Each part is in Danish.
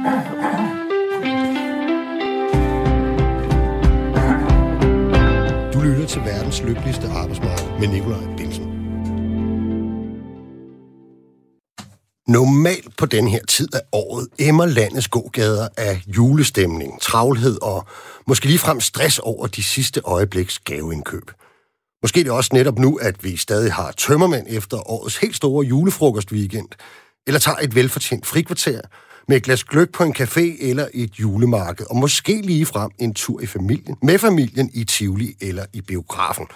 Du lytter til verdens lykkeligste arbejdsmarked med Nikolaj Bilsen. Normalt på den her tid af året emmer landets gågader af julestemning, travlhed og måske ligefrem stress over de sidste øjebliks gaveindkøb. Måske er det også netop nu, at vi stadig har tømmermænd efter årets helt store julefrokostweekend, eller tager et velfortjent frikvarter med et glas gløk på en café eller et julemarked, og måske lige frem en tur i familien, med familien i Tivoli eller i biografen.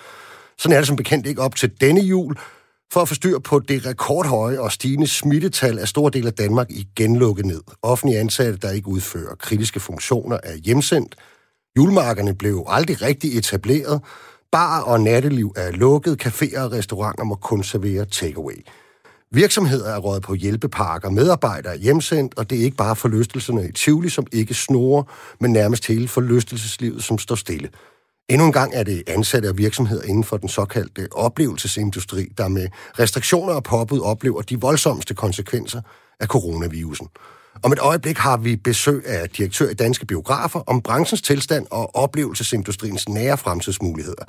Sådan er det som bekendt ikke op til denne jul, for at få styr på det rekordhøje og stigende smittetal er store dele af Danmark igen lukket ned. Offentlige ansatte, der ikke udfører kritiske funktioner, er hjemsendt. Julemarkerne blev aldrig rigtig etableret. Bar og natteliv er lukket. Caféer og restauranter må kun servere takeaway. Virksomheder er råd på hjælpepakker, medarbejdere er hjemsendt, og det er ikke bare forlystelserne i Tivoli, som ikke snorer, men nærmest hele forlystelseslivet, som står stille. Endnu en gang er det ansatte af virksomheder inden for den såkaldte oplevelsesindustri, der med restriktioner og påbud oplever de voldsomste konsekvenser af coronavirusen. Om et øjeblik har vi besøg af direktør i Danske Biografer om branchens tilstand og oplevelsesindustriens nære fremtidsmuligheder.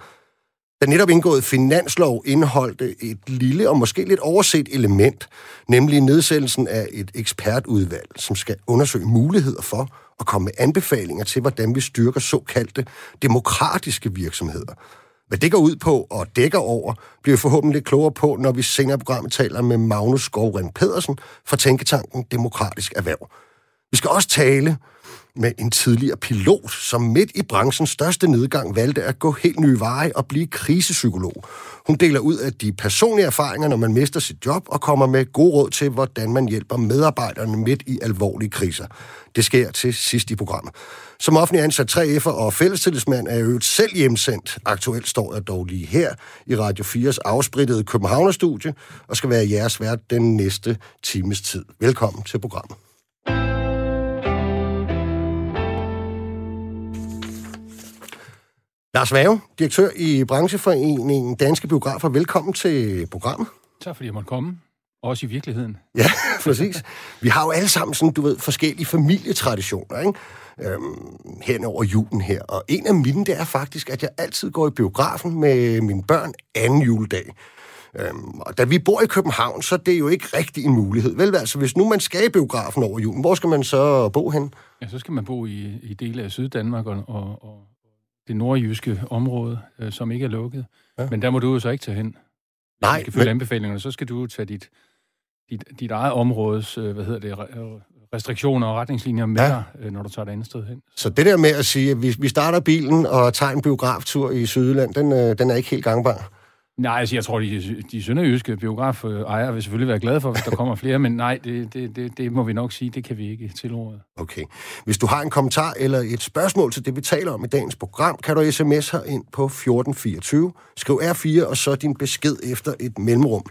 Den netop indgåede finanslov indeholdte et lille og måske lidt overset element, nemlig nedsættelsen af et ekspertudvalg, som skal undersøge muligheder for at komme med anbefalinger til, hvordan vi styrker såkaldte demokratiske virksomheder. Hvad det går ud på og dækker over, bliver vi forhåbentlig lidt klogere på, når vi senere i programmet taler med Magnus Skovren Pedersen fra Tænketanken Demokratisk Erhverv. Vi skal også tale med en tidligere pilot, som midt i branchens største nedgang valgte at gå helt nye veje og blive krisepsykolog. Hun deler ud af de personlige erfaringer, når man mister sit job, og kommer med gode råd til, hvordan man hjælper medarbejderne midt i alvorlige kriser. Det sker til sidst i programmet. Som offentlig ansat 3F'er og fællestillidsmand er jeg øvrigt selv hjemsendt. Aktuelt står jeg dog lige her i Radio 4's afsprittede Københavnerstudie og skal være jeres vært den næste times tid. Velkommen til programmet. Lars Vave, direktør i brancheforeningen Danske Biografer. Velkommen til programmet. Tak fordi jeg måtte komme. Også i virkeligheden. Ja, præcis. Vi har jo alle sammen sådan, du ved, forskellige familietraditioner, ikke? Øhm, hen over julen her. Og en af mine, det er faktisk, at jeg altid går i biografen med mine børn anden juledag. Øhm, og da vi bor i København, så det er jo ikke rigtig en mulighed. Vel, altså hvis nu man skal i biografen over julen, hvor skal man så bo hen? Ja, så skal man bo i, i dele af Syddanmark og, og, og det nordjyske område, øh, som ikke er lukket. Ja. Men der må du jo så ikke tage hen. Nej. Du skal følge men... anbefalingerne, så skal du tage dit, dit, dit eget områdes, øh, hvad hedder det, restriktioner og retningslinjer med ja. dig, øh, når du tager et andet sted hen. Så det der med at sige, at vi, vi starter bilen og tager en biograftur i Sydland, den, øh, den er ikke helt gangbar? Nej, altså jeg tror, de, de sønderjyske biografejere vil selvfølgelig være glade for, hvis der kommer flere, men nej, det, det, det, det må vi nok sige, det kan vi ikke tilråde. Okay. Hvis du har en kommentar eller et spørgsmål til det, vi taler om i dagens program, kan du sms her ind på 1424. Skriv R4 og så din besked efter et mellemrum.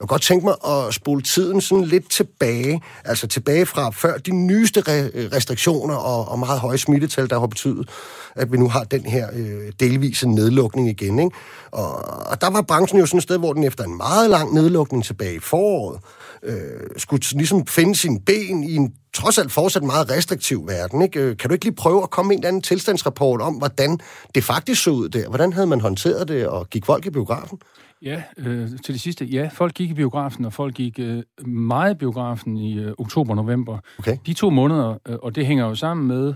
Jeg kunne godt tænke mig at spole tiden sådan lidt tilbage, altså tilbage fra før de nyeste re- restriktioner og, og meget høje smittetal, der har betydet, at vi nu har den her øh, delvise nedlukning igen. Ikke? Og, og der var branchen jo sådan et sted, hvor den efter en meget lang nedlukning tilbage i foråret, øh, skulle ligesom finde sin ben i en trods alt fortsat meget restriktiv verden. Ikke? Øh, kan du ikke lige prøve at komme med en eller anden tilstandsrapport om, hvordan det faktisk så ud der? Hvordan havde man håndteret det, og gik folk i biografen? Ja, øh, til det sidste. Ja, folk gik i biografen, og folk gik øh, meget i biografen i øh, oktober-november. Okay. De to måneder, øh, og det hænger jo sammen med,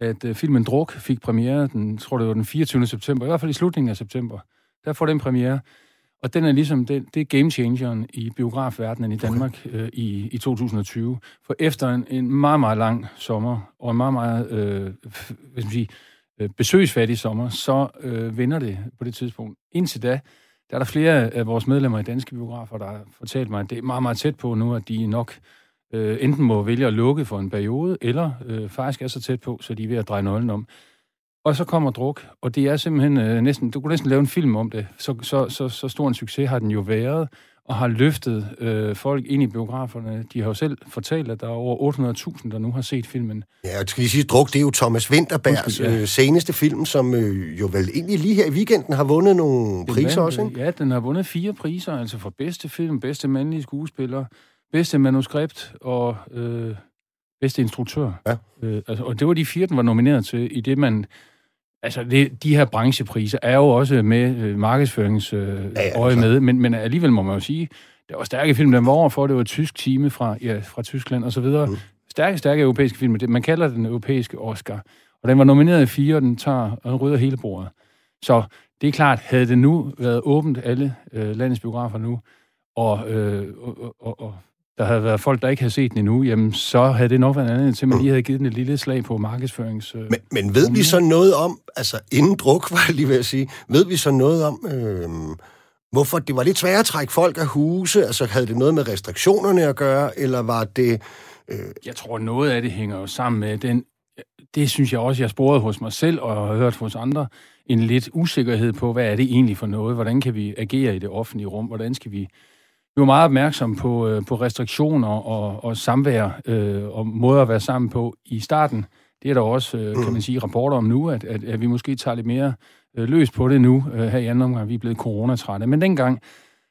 at øh, filmen Druk fik premiere, den, tror det var den 24. september, i hvert fald i slutningen af september. Der får den premiere. Og den er ligesom, det, det er game changeren i biografverdenen i Danmark øh, i, i 2020. For efter en, en meget, meget lang sommer, og en meget, meget øh, hvad skal man sige, øh, besøgsfattig sommer, så øh, vender det på det tidspunkt. Indtil da, der er der flere af vores medlemmer i danske biografer, der har fortalt mig, at det er meget, meget tæt på nu, at de nok øh, enten må vælge at lukke for en periode, eller øh, faktisk er så tæt på, så de er ved at dreje nøglen om. Og så kommer druk, og det er simpelthen øh, næsten, du kunne næsten lave en film om det. Så, så, så, så stor en succes har den jo været, og har løftet øh, folk ind i biograferne. De har jo selv fortalt, at der er over 800.000, der nu har set filmen. Ja, og skal lige sige, Druk, det er jo Thomas Winterbergs ja. øh, seneste film, som øh, jo vel egentlig lige her i weekenden har vundet nogle den priser vandt, også, ikke? Ja, den har vundet fire priser, altså for bedste film, bedste mandlige skuespiller, bedste manuskript og øh, bedste instruktør. Ja. Øh, altså, og det var de fire, den var nomineret til, i det man... Altså, det, de her branchepriser er jo også med øh, markedsføringsøje øh, ja, ja, øje med, men, men alligevel må man jo sige, der var stærke film, den var overfor, det var et tysk time fra, ja, fra Tyskland og så videre. Mm. Stærke, stærke europæiske film, det, man kalder den europæiske Oscar. Og den var nomineret i fire, og den tager og rydder hele bordet. Så det er klart, havde det nu været åbent alle øh, landets biografer nu, og, øh, og, og, og der havde været folk, der ikke havde set den endnu, jamen så havde det nok været andet til, at man lige havde givet den et lille slag på markedsførings... Øh, men, men ved vi så noget om, altså inden druk, var jeg lige ved at sige, ved vi så noget om, øh, hvorfor det var lidt svært at trække folk af huse? Altså havde det noget med restriktionerne at gøre, eller var det... Øh... Jeg tror, noget af det hænger jo sammen med den... Det synes jeg også, jeg sporede hos mig selv og har hørt hos andre, en lidt usikkerhed på, hvad er det egentlig for noget? Hvordan kan vi agere i det offentlige rum? Hvordan skal vi vi var meget opmærksom på, øh, på restriktioner og, og samvær øh, og måder at være sammen på i starten. Det er der også, øh, kan man sige, rapporter om nu, at, at, at vi måske tager lidt mere øh, løs på det nu, øh, her i anden omgang. Vi er blevet coronatrætte. Men dengang,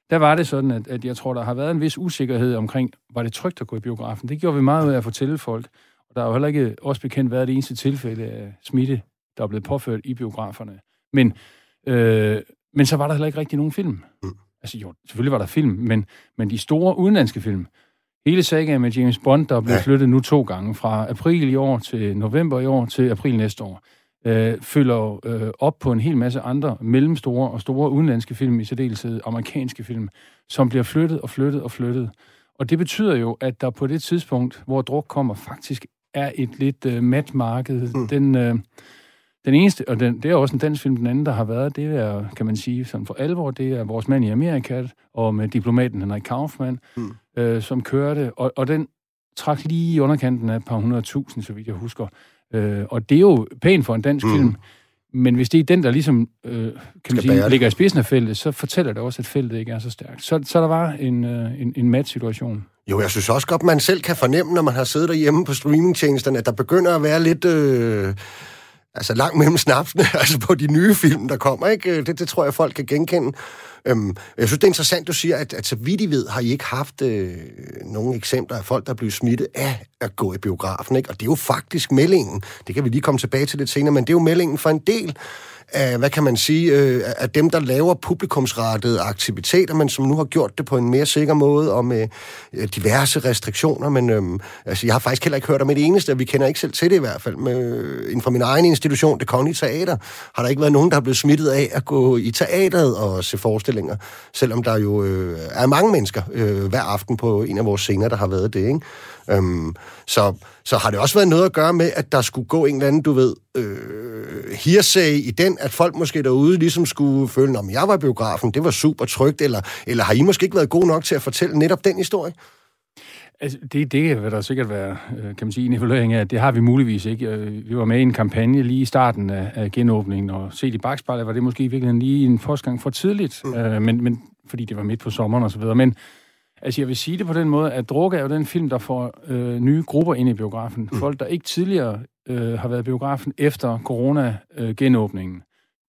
der var det sådan, at, at jeg tror, der har været en vis usikkerhed omkring, var det trygt at gå i biografen? Det gjorde vi meget ud af at fortælle folk. Og der har jo heller ikke også bekendt været det eneste tilfælde af smitte, der er blevet påført i biograferne. Men, øh, men så var der heller ikke rigtig nogen film. Mm. Altså jo, selvfølgelig var der film, men, men de store udenlandske film, hele sagaen med James Bond, der er blevet ja. flyttet nu to gange, fra april i år til november i år til april næste år, øh, følger øh, op på en hel masse andre mellemstore og store udenlandske film, i særdeleshed amerikanske film, som bliver flyttet og flyttet og flyttet. Og det betyder jo, at der på det tidspunkt, hvor druk kommer, faktisk er et lidt øh, mat marked. Mm. Den, øh, den eneste, og den, det er også en dansk film, den anden, der har været, det er, kan man sige, sådan for alvor, det er Vores mand i Amerika, og med diplomaten Henrik Kaufmann, mm. øh, som kørte, og, og den trak lige i underkanten af et par hundredtusind, så vidt jeg husker. Øh, og det er jo pænt for en dansk mm. film, men hvis det er den, der ligesom øh, kan man sige, ligger i spidsen af feltet, så fortæller det også, at feltet ikke er så stærkt. Så, så der var en, øh, en, en mat-situation. Jo, jeg synes også godt, man selv kan fornemme, når man har siddet derhjemme på streamingtjenesterne, at der begynder at være lidt... Øh altså langt mellem snapsene, altså på de nye film, der kommer, ikke? Øh, det, det tror jeg, folk kan genkende. Øhm, jeg synes, det er interessant, du siger, at, at så vidt I ved, har I ikke haft øh, nogle eksempler af folk, der er blevet smittet af at gå i biografen, ikke? Og det er jo faktisk meldingen. Det kan vi lige komme tilbage til lidt senere, men det er jo meldingen for en del af, hvad kan man sige, øh, af dem, der laver publikumsrettede aktiviteter, men som nu har gjort det på en mere sikker måde og med øh, diverse restriktioner. Men øh, altså, jeg har faktisk heller ikke hørt om et eneste, og vi kender ikke selv til det i hvert fald. Med, øh, inden for min egen institution, det Kongelige Teater, har der ikke været nogen, der er blevet smittet af at gå i teateret og se forestillinger, selvom der jo øh, er mange mennesker øh, hver aften på en af vores scener, der har været det, ikke? Øhm, så, så har det også været noget at gøre med, at der skulle gå en eller anden, du ved, øh, hearsay i den, at folk måske derude ligesom skulle føle, om jeg var biografen, det var super trygt, eller, eller har I måske ikke været gode nok til at fortælle netop den historie? Altså, det, det vil der sikkert være, øh, kan man sige, en evaluering af. Det har vi muligvis ikke. Øh, vi var med i en kampagne lige i starten af, af genåbningen, og set i bagspejlet var det måske i virkeligheden lige en postgang for tidligt, mm. øh, men, men, fordi det var midt på sommeren og så videre. Men Altså, jeg vil sige det på den måde, at Drukke er jo den film, der får øh, nye grupper ind i biografen. Mm. Folk, der ikke tidligere øh, har været i biografen efter corona-genåbningen. Øh,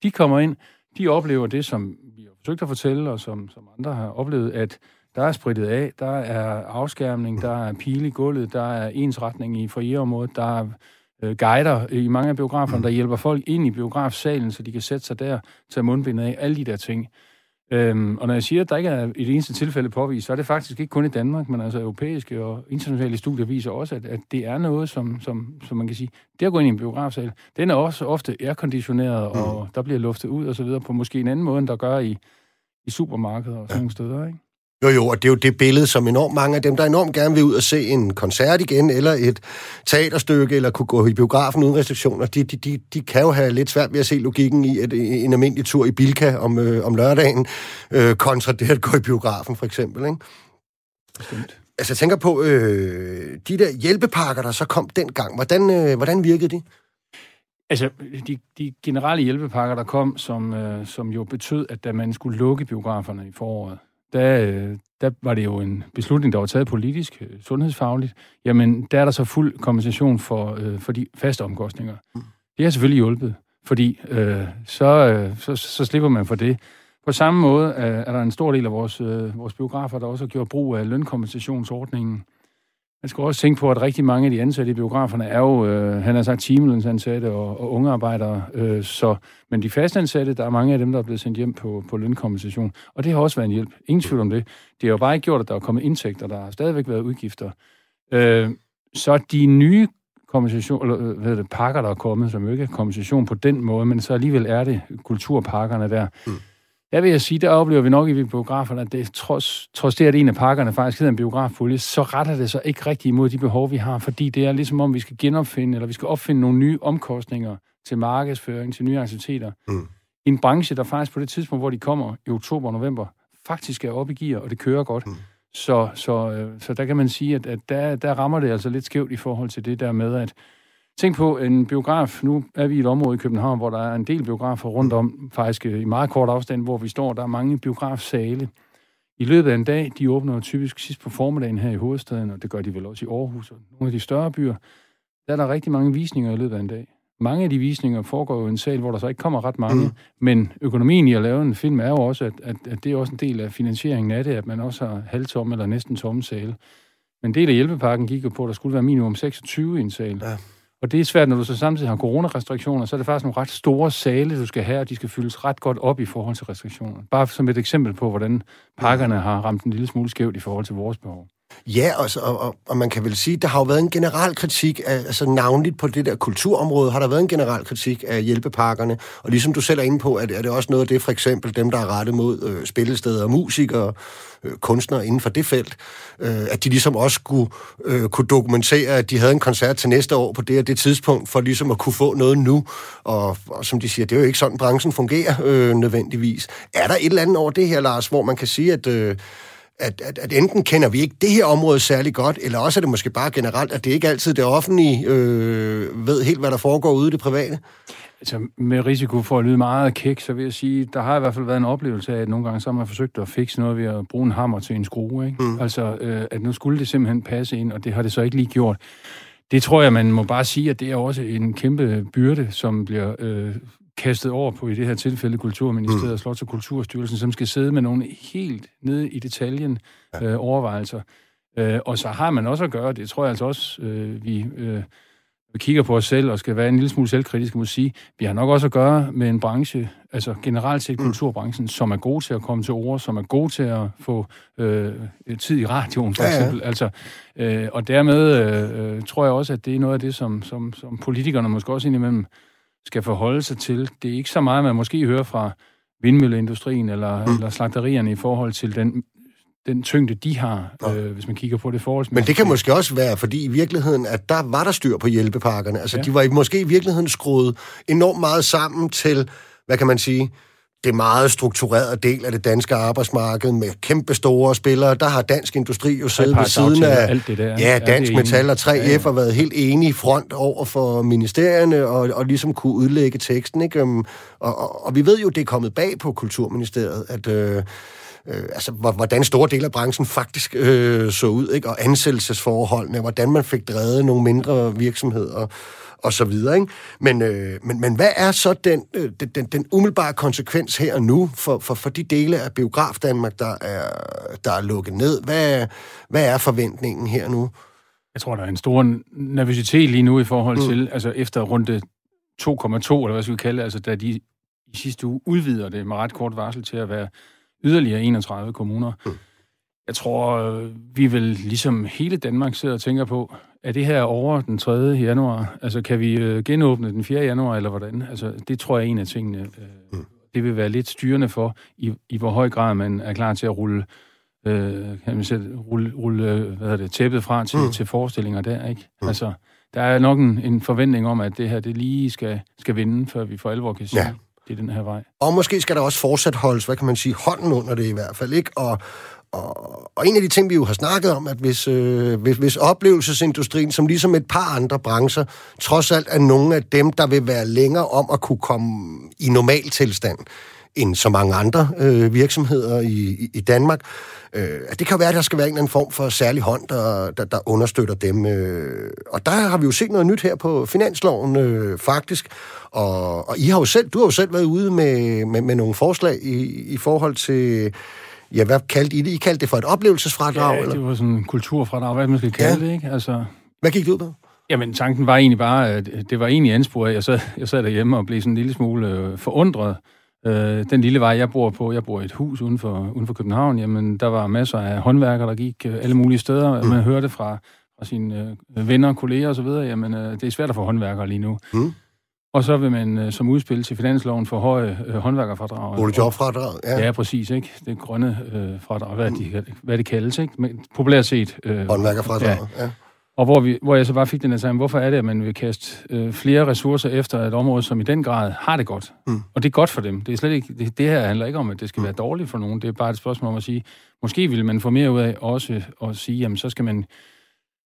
de kommer ind, de oplever det, som vi har forsøgt at fortælle, og som, som andre har oplevet, at der er spritet af, der er afskærmning, der er pile i gulvet, der er ensretning i forierområdet, der er øh, guider i mange af biograferne, der hjælper folk ind i biografsalen, så de kan sætte sig der, tage mundbindet af, alle de der ting. Øhm, og når jeg siger, at der ikke er et eneste tilfælde påvist, så er det faktisk ikke kun i Danmark, men altså europæiske og internationale studier viser også, at, at det er noget, som, som, som man kan sige, det at gå ind i en biografsal, den er også ofte airconditioneret, mm. og der bliver luftet ud og så videre på måske en anden måde, end der gør i, i supermarkeder og sådan ja. nogle steder, ikke? Jo, jo, og det er jo det billede, som enormt mange af dem, der enormt gerne vil ud og se en koncert igen, eller et teaterstykke, eller kunne gå i biografen uden restriktioner, de, de, de, de kan jo have lidt svært ved at se logikken i at en almindelig tur i Bilka om, øh, om lørdagen, øh, kontra det at gå i biografen, for eksempel, ikke? Bestemt. Altså, jeg tænker på, øh, de der hjælpepakker, der så kom dengang, hvordan, øh, hvordan virkede de? Altså, de, de generelle hjælpepakker, der kom, som, øh, som jo betød, at da man skulle lukke biograferne i foråret, der, der var det jo en beslutning, der var taget politisk, øh, sundhedsfagligt. Jamen, der er der så fuld kompensation for, øh, for de faste omkostninger. Mm. Det har selvfølgelig hjulpet, fordi øh, så, øh, så, så slipper man for det. På samme måde er, er der en stor del af vores, øh, vores biografer, der også har gjort brug af lønkompensationsordningen man skal også tænke på, at rigtig mange af de ansatte i biograferne er jo, øh, han har sagt, timelønsansatte og, og unge arbejdere. Øh, så, men de fastansatte, der er mange af dem, der er blevet sendt hjem på, på lønkompensation. Og det har også været en hjælp. Ingen tvivl om det. Det har jo bare ikke gjort, at der er kommet indtægter. Der har stadigvæk været udgifter. Øh, så de nye kompensation, eller, øh, hvad det, pakker, der er kommet, som jo ikke er kompensation på den måde, men så alligevel er det kulturpakkerne der. Mm der vil jeg sige, der oplever vi nok i biograferne, at det, trods, trods det, at en af pakkerne faktisk hedder en biografpulje, så retter det sig ikke rigtig imod de behov, vi har, fordi det er ligesom om, vi skal genopfinde, eller vi skal opfinde nogle nye omkostninger til markedsføring, til nye aktiviteter. Mm. I en branche, der faktisk på det tidspunkt, hvor de kommer i oktober og november, faktisk er oppe i gear, og det kører godt. Mm. Så, så, øh, så der kan man sige, at, at der, der rammer det altså lidt skævt i forhold til det der med, at Tænk på en biograf. Nu er vi i et område i København, hvor der er en del biografer rundt om, faktisk øh, i meget kort afstand, hvor vi står. Der er mange biografsale. I løbet af en dag, de åbner typisk sidst på formiddagen her i hovedstaden, og det gør de vel også i Aarhus og nogle af de større byer. Der er der rigtig mange visninger i løbet af en dag. Mange af de visninger foregår jo i en sal, hvor der så ikke kommer ret mange, mm. men økonomien i at lave en film er jo også, at, at, at det er også en del af finansieringen af det, at man også har halvtomme eller næsten tomme sale. Men en del af hjælpepakken gik jo på, at der skulle være minimum 26 i en sal. Ja. Og det er svært, når du så samtidig har coronarestriktioner, så er det faktisk nogle ret store sale, du skal have, og de skal fyldes ret godt op i forhold til restriktioner. Bare som et eksempel på, hvordan pakkerne har ramt en lille smule skævt i forhold til vores behov. Ja, og, og, og, og man kan vel sige, der har jo været en general kritik, af, altså navnligt på det der kulturområde, har der været en general kritik af hjælpepakkerne. Og ligesom du selv er inde på, er det, er det også noget af det, for eksempel dem, der er rettet mod øh, spillesteder og musikere, øh, kunstnere inden for det felt, øh, at de ligesom også skulle øh, kunne dokumentere, at de havde en koncert til næste år på det og det tidspunkt, for ligesom at kunne få noget nu. Og, og som de siger, det er jo ikke sådan, branchen fungerer øh, nødvendigvis. Er der et eller andet over det her, Lars, hvor man kan sige, at... Øh, at, at, at enten kender vi ikke det her område særlig godt, eller også er det måske bare generelt, at det ikke altid det offentlige øh, ved helt, hvad der foregår ude i det private? Altså, med risiko for at lyde meget kæk, så vil jeg sige, der har i hvert fald været en oplevelse af, at nogle gange så har man forsøgt at fikse noget ved at bruge en hammer til en skrue, ikke? Mm. Altså, øh, at nu skulle det simpelthen passe ind, og det har det så ikke lige gjort. Det tror jeg, man må bare sige, at det er også en kæmpe byrde, som bliver øh, kastet over på i det her tilfælde Kulturministeriet mm. og Slots- og Kulturstyrelsen, som skal sidde med nogle helt nede i detaljen ja. øh, overvejelser. Øh, og så har man også at gøre, det tror jeg altså også, øh, vi, øh, vi kigger på os selv og skal være en lille smule selvkritisk, må sige, vi har nok også at gøre med en branche, altså generelt set mm. kulturbranchen, som er god til at komme til ord, som er god til at få øh, tid i radioen, for ja, ja. eksempel. Altså, øh, og dermed øh, øh, tror jeg også, at det er noget af det, som, som, som politikerne måske også indimellem skal forholde sig til. Det er ikke så meget, man måske hører fra vindmølleindustrien eller, mm. eller slagterierne i forhold til den, den tyngde, de har, øh, hvis man kigger på det forhold. Men det kan måske også være, fordi i virkeligheden, at der var der styr på hjælpepakkerne. Altså, ja. de var måske i virkeligheden skruet enormt meget sammen til, hvad kan man sige, det meget strukturerede del af det danske arbejdsmarked med kæmpe store spillere. Der har Dansk Industri jo siddet ved siden af alt det der. Ja, Dansk ja, Metal og 3F ja, ja. har været helt enige i front over for ministerierne og, og ligesom kunne udlægge teksten. Ikke? Og, og, og vi ved jo, det er kommet bag på Kulturministeriet, at... Øh, øh, altså, hvordan store dele af branchen faktisk øh, så ud, ikke? og ansættelsesforholdene, hvordan man fik drevet nogle mindre virksomheder og så videre. Ikke? Men, øh, men, men hvad er så den, øh, den, den umiddelbare konsekvens her og nu for, for, for de dele af Biograf Danmark, der er, der er lukket ned? Hvad, hvad er forventningen her nu? Jeg tror, der er en stor nervøsitet lige nu i forhold mm. til, mm. altså efter runde 2,2, eller hvad skal vi kalde det, altså da de i sidste uge udvider det med ret kort varsel til at være yderligere 31 kommuner. Mm. Jeg tror, vi vil ligesom hele Danmark sidder og tænker på, er det her over den 3. januar? Altså, kan vi øh, genåbne den 4. januar, eller hvordan? Altså, det tror jeg er en af tingene. Øh, mm. Det vil være lidt styrende for, i, i hvor høj grad man er klar til at rulle, øh, kan man sætte, rulle, rulle hvad det, tæppet fra til, mm. til forestillinger der, ikke? Mm. Altså, der er nok en, en forventning om, at det her, det lige skal, skal vinde, før vi for alvor kan sige, ja det er den her vej. Og måske skal der også fortsat holdes, hvad kan man sige, hånden under det i hvert fald, ikke? Og, og, og en af de ting, vi jo har snakket om, at hvis, øh, hvis, hvis oplevelsesindustrien, som ligesom et par andre brancher, trods alt er nogle af dem, der vil være længere om at kunne komme i normal tilstand, end så mange andre øh, virksomheder i, i, Danmark. Øh, det kan være, at der skal være en eller anden form for særlig hånd, der, der, der understøtter dem. Øh, og der har vi jo set noget nyt her på finansloven, øh, faktisk. Og, og I har jo selv, du har jo selv været ude med, med, med nogle forslag i, i forhold til ja, hvad kaldte I det? I kaldte det for et oplevelsesfradrag? Ja, eller? det var sådan en kulturfradrag, hvad man skal kalde ja. det, ikke? Altså, hvad gik det ud på? Jamen, tanken var egentlig bare, at det var egentlig ansporet. Jeg sad, jeg sad derhjemme og blev sådan en lille smule øh, forundret. Øh, den lille vej, jeg bor på, jeg bor i et hus uden for, uden for København, jamen, der var masser af håndværkere, der gik øh, alle mulige steder. Mm. Man hørte fra, fra sine øh, venner, kolleger osv., jamen, øh, det er svært at få håndværkere lige nu. Mm. Og så vil man øh, som udspil til finansloven for høje øh, håndværkerfradrag. Boligjobfradrag, ja. Ja, præcis, ikke? Det grønne øh, fradrag, hvad, mm. de, hvad det kaldes, ikke? Men populært set. Øh, håndværkerfradrag, ja. ja. Og hvor, vi, hvor jeg så bare fik den her tanke, hvorfor er det, at man vil kaste øh, flere ressourcer efter et område, som i den grad har det godt? Mm. Og det er godt for dem. Det, er slet ikke, det, det her handler ikke om, at det skal mm. være dårligt for nogen. Det er bare et spørgsmål om at sige, måske vil man få mere ud af også at sige, jamen så skal man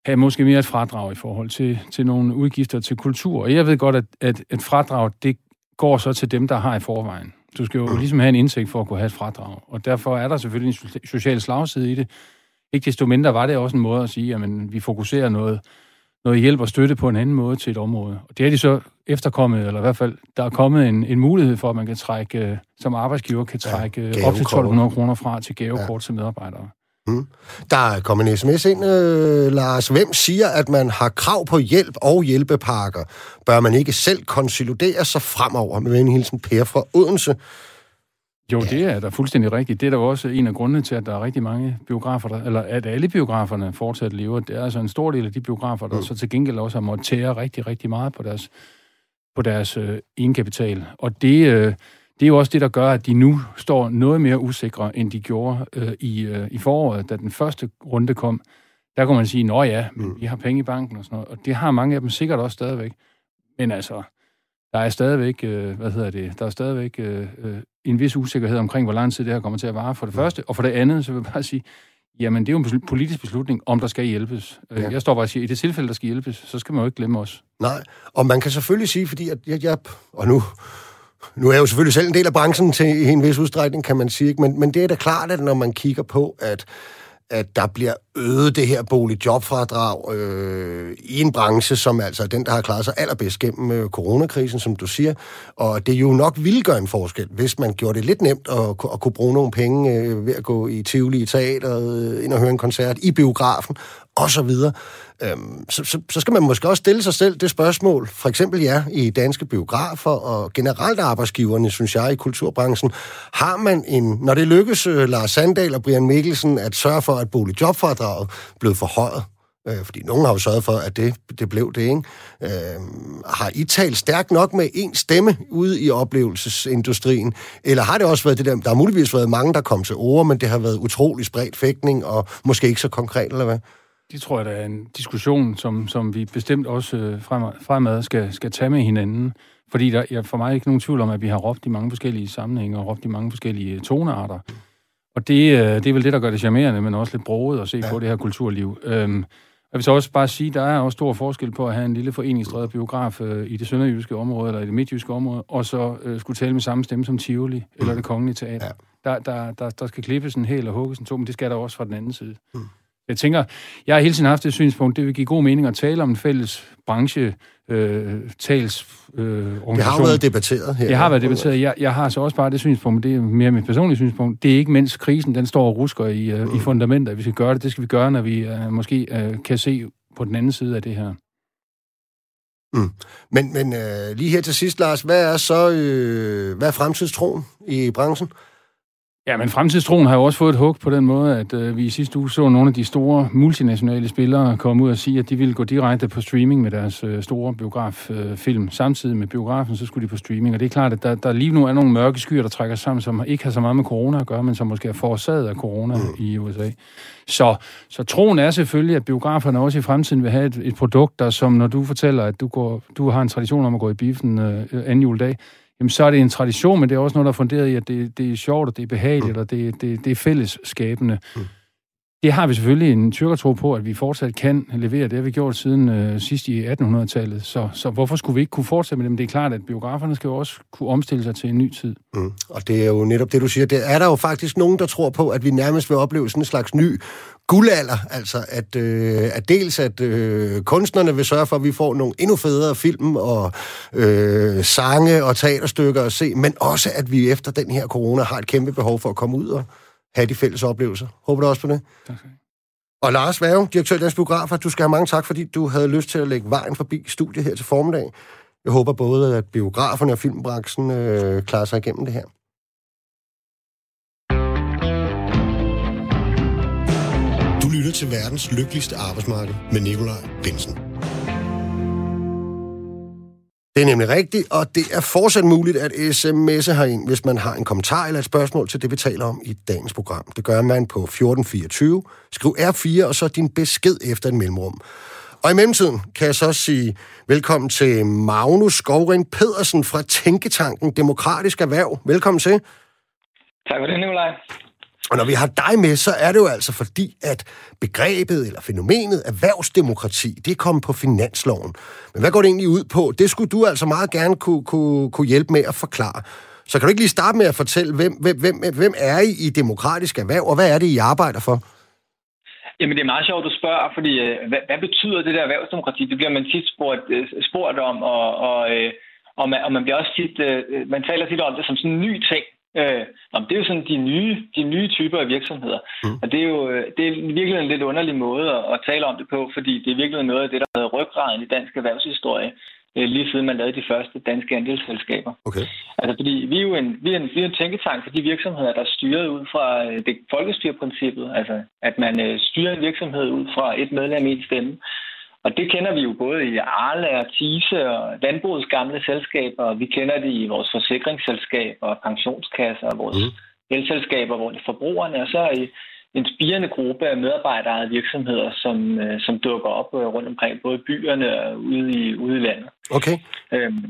have måske mere et fradrag i forhold til, til nogle udgifter til kultur. Og jeg ved godt, at, at et fradrag, det går så til dem, der har i forvejen. Du skal jo mm. ligesom have en indsigt for at kunne have et fradrag. Og derfor er der selvfølgelig en social slagside i det. Ikke desto mindre var det også en måde at sige, at vi fokuserer noget, noget hjælp og støtte på en anden måde til et område. Og det er de så efterkommet, eller i hvert fald, der er kommet en, en mulighed for, at man kan trække, som arbejdsgiver kan trække ja, op til 1200 kroner fra til gavekort ja. til medarbejdere. Mm. Der er kommet en sms ind, øh, Lars. Hvem siger, at man har krav på hjælp og hjælpepakker? Bør man ikke selv konsolidere sig fremover? Med en hilsen Per fra Odense. Jo, det er da fuldstændig rigtigt. Det er da også en af grundene til, at der er rigtig mange biografer, der, eller at alle biograferne fortsat lever. Det er altså en stor del af de biografer, der mm. så til gengæld også har måttet tære rigtig, rigtig meget på deres, på deres øh, egenkapital. Og det, øh, det er jo også det, der gør, at de nu står noget mere usikre, end de gjorde øh, i, øh, i foråret, da den første runde kom. Der kunne man sige, nå ja, men mm. vi har penge i banken og sådan noget. Og det har mange af dem sikkert også stadigvæk. Men altså, der er stadigvæk, øh, hvad hedder det, der er stadigvæk øh, øh, en vis usikkerhed omkring, hvor lang tid det her kommer til at vare, for det første. Og for det andet, så vil jeg bare sige, jamen det er jo en politisk beslutning, om der skal hjælpes. Øh, ja. Jeg står bare og siger, i det tilfælde, der skal hjælpes, så skal man jo ikke glemme os. Nej, og man kan selvfølgelig sige, fordi at jeg, jeg og nu, nu er jeg jo selvfølgelig selv en del af branchen til en vis udstrækning, kan man sige, men, men det er da klart, at når man kigger på, at at der bliver øget det her boligjobfradrag øh, i en branche, som altså er den, der har klaret sig allerbedst gennem øh, coronakrisen, som du siger. Og det jo nok ville gøre en forskel, hvis man gjorde det lidt nemt at, at kunne bruge nogle penge øh, ved at gå i Tivoli i teateret, øh, ind og høre en koncert, i biografen, og så videre. Øhm, så, så, så skal man måske også stille sig selv det spørgsmål, for eksempel jer i danske biografer og generelt arbejdsgiverne, synes jeg, i kulturbranchen. Har man en, når det lykkes øh, Lars Sandal og Brian Mikkelsen at sørge for, at boligjobfradraget blev forhøjet, øh, fordi nogen har jo sørget for, at det, det blev det, ikke? Øh, har I talt stærkt nok med en stemme ude i oplevelsesindustrien, eller har det også været det der, der har muligvis været mange, der kom til ord, men det har været utrolig spredt fægtning, og måske ikke så konkret, eller hvad? Det tror jeg, der er en diskussion, som, som vi bestemt også øh, fremad, fremad skal, skal tage med hinanden. Fordi der er for mig ikke nogen tvivl om, at vi har råbt i mange forskellige sammenhænge og råbt i mange forskellige tonearter. Og det, øh, det er vel det, der gør det charmerende, men også lidt broget at se ja. på det her kulturliv. Øhm, jeg vil så også bare sige, at der er også stor forskel på at have en lille foreningsdrevet biograf øh, i det sønderjyske område, eller i det midtjyske område, og så øh, skulle tale med samme stemme som Tivoli, eller det kongelige teater. Ja. Der, der, der, der skal klippes en hæl og hugges en to, men det skal der også fra den anden side. Mm. Jeg tænker, jeg har hele tiden haft det synspunkt, det vil give god mening at tale om en fælles branche, øh, tals øh. Det har været debatteret her. Det har været debatteret. Jeg, jeg har så også bare det synspunkt, det er mere mit personlige synspunkt, det er ikke mens krisen den står og rusker i, øh, mm. i fundamentet, at vi skal gøre det. Det skal vi gøre, når vi øh, måske øh, kan se på den anden side af det her. Mm. Men, men øh, lige her til sidst, Lars, hvad er så øh, hvad er fremtidstroen i branchen? Ja, men fremtidstroen har jo også fået et hug på den måde, at øh, vi i sidste uge så nogle af de store multinationale spillere komme ud og sige, at de ville gå direkte på streaming med deres øh, store biograffilm. Øh, Samtidig med biografen, så skulle de på streaming. Og det er klart, at der, der lige nu er nogle mørke skyer, der trækker sammen, som ikke har så meget med corona at gøre, men som måske er forårsaget af corona mm. i USA. Så, så troen er selvfølgelig, at biograferne også i fremtiden vil have et, et produkt, der som når du fortæller, at du, går, du har en tradition om at gå i biffen øh, anden juledag, jamen så er det en tradition, men det er også noget, der er funderet i, at det, det er sjovt, og det er behageligt, mm. og det, det, det er fællesskabende. Mm. Det har vi selvfølgelig en tyrkertro på, at vi fortsat kan levere. Det har vi gjort siden øh, sidst i 1800-tallet. Så, så hvorfor skulle vi ikke kunne fortsætte med det? Men det er klart, at biograferne skal jo også kunne omstille sig til en ny tid. Mm. Og det er jo netop det, du siger. Det er der jo faktisk nogen, der tror på, at vi nærmest vil opleve sådan en slags ny guldalder. Altså, at, øh, at dels at øh, kunstnerne vil sørge for, at vi får nogle endnu federe film og øh, sange og teaterstykker at se, men også, at vi efter den her corona har et kæmpe behov for at komme ud og have de fælles oplevelser. Håber du også på det? Tak have. Og Lars Værge, direktør i Dansk Biografer, du skal have mange tak, fordi du havde lyst til at lægge vejen forbi studiet her til formiddag. Jeg håber både, at biograferne og filmbranchen øh, klarer sig igennem det her. Lytter til verdens lykkeligste arbejdsmarked med Nikolaj Bensen. Det er nemlig rigtigt, og det er fortsat muligt at sms'e herind, hvis man har en kommentar eller et spørgsmål til det, vi taler om i dagens program. Det gør man på 1424. Skriv R4 og så din besked efter en mellemrum. Og i mellemtiden kan jeg så sige velkommen til Magnus Skovring Pedersen fra Tænketanken Demokratisk Erhverv. Velkommen til. Tak for det, Nikolaj. Og når vi har dig med, så er det jo altså fordi, at begrebet eller fænomenet erhvervsdemokrati, det er kommet på finansloven. Men hvad går det egentlig ud på? Det skulle du altså meget gerne kunne, kunne, kunne hjælpe med at forklare. Så kan du ikke lige starte med at fortælle, hvem, hvem, hvem, hvem er I i demokratisk erhverv, og hvad er det, I arbejder for? Jamen, det er meget sjovt, du spørger, fordi øh, hvad, hvad betyder det der erhvervsdemokrati? Det bliver man tit spurgt, øh, spurgt om, og, og, øh, og, man, og man bliver også tit, man taler tit om det som sådan en ny ting. Øh, det er jo sådan de nye, de nye typer af virksomheder. Mm. Og det er jo det er virkelig en lidt underlig måde at, at tale om det på, fordi det er virkelig noget af det, der har været ryggraden i dansk erhvervshistorie, øh, lige siden man lavede de første danske andelsselskaber. Okay. Altså, fordi vi er jo en, vi er en, vi er en tænketank for de virksomheder, der er styret ud fra øh, det folkestyreprincippet, altså at man øh, styrer en virksomhed ud fra et medlem i en stemme. Og det kender vi jo både i Arle og Tise og landbrugets gamle selskaber, og vi kender det i vores forsikringsselskaber og pensionskasser og vores mm. elselskaber, hvor det er forbrugerne, og så i en spirende gruppe af medarbejderejede virksomheder, som, øh, som dukker op øh, rundt omkring både byerne og ude i, ude i landet. Okay. Øhm,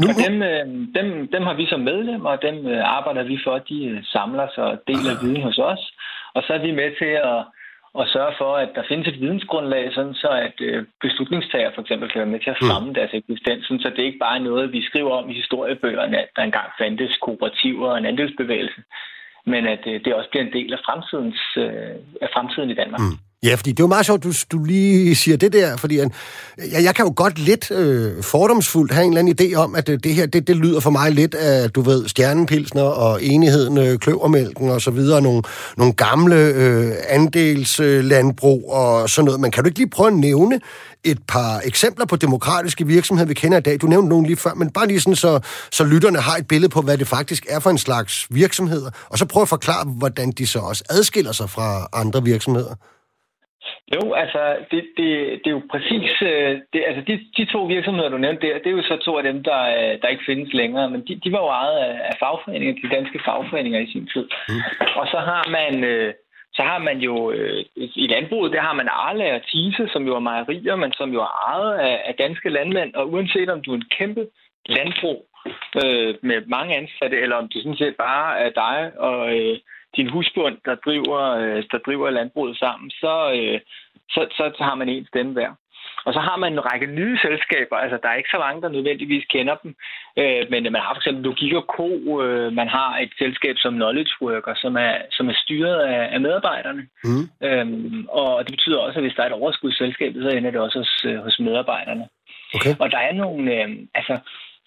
nu... Og dem, øh, dem, dem har vi som medlemmer, og dem arbejder vi for, de samler sig og deler viden hos os. Og så er vi med til at og sørge for, at der findes et vidensgrundlag, sådan så at øh, beslutningstager for eksempel kan være med til at mm. fremme mm. deres eksistens, så det er ikke bare noget, vi skriver om i historiebøgerne, at der engang fandtes kooperativer og en andelsbevægelse, men at øh, det også bliver en del af, fremtidens, øh, af fremtiden i Danmark. Mm. Ja, fordi det er jo meget sjovt, du, du lige siger det der, fordi jeg, jeg kan jo godt lidt øh, fordomsfuldt have en eller anden idé om, at det, det her, det, det lyder for mig lidt af, du ved, stjernepilsner og enigheden, øh, kløvermælken og så videre, nogle, nogle gamle øh, andelslandbrug øh, og sådan noget. Men kan du ikke lige prøve at nævne et par eksempler på demokratiske virksomheder, vi kender i dag? Du nævnte nogle lige før, men bare lige sådan, så, så lytterne har et billede på, hvad det faktisk er for en slags virksomheder, og så prøv at forklare, hvordan de så også adskiller sig fra andre virksomheder. Jo, altså, det, det, det er jo præcis... Øh, det, altså, de, de to virksomheder, du nævnte der, det er jo så to af dem, der, øh, der ikke findes længere, men de, de var jo ejet af, fagforeninger, de danske fagforeninger i sin tid. Mm. Og så har man... Øh, så har man jo i landbruget, der har man Arla og Tise, som jo er mejerier, men som jo er ejet af, af danske landmænd. Og uanset om du er en kæmpe landbrug øh, med mange ansatte, eller om det sådan set bare er dig og, øh, din husbund, der driver, øh, der driver landbruget sammen, så, øh, så, så, har man en stemme hver. Og så har man en række nye selskaber, altså der er ikke så mange, der nødvendigvis kender dem, øh, men man har for eksempel Logik og Co., øh, man har et selskab som Knowledge Worker, som er, som er styret af, af medarbejderne. Mm. Øhm, og det betyder også, at hvis der er et overskud i selskabet, så ender det også hos, hos medarbejderne. Okay. Og der er nogle, øh, altså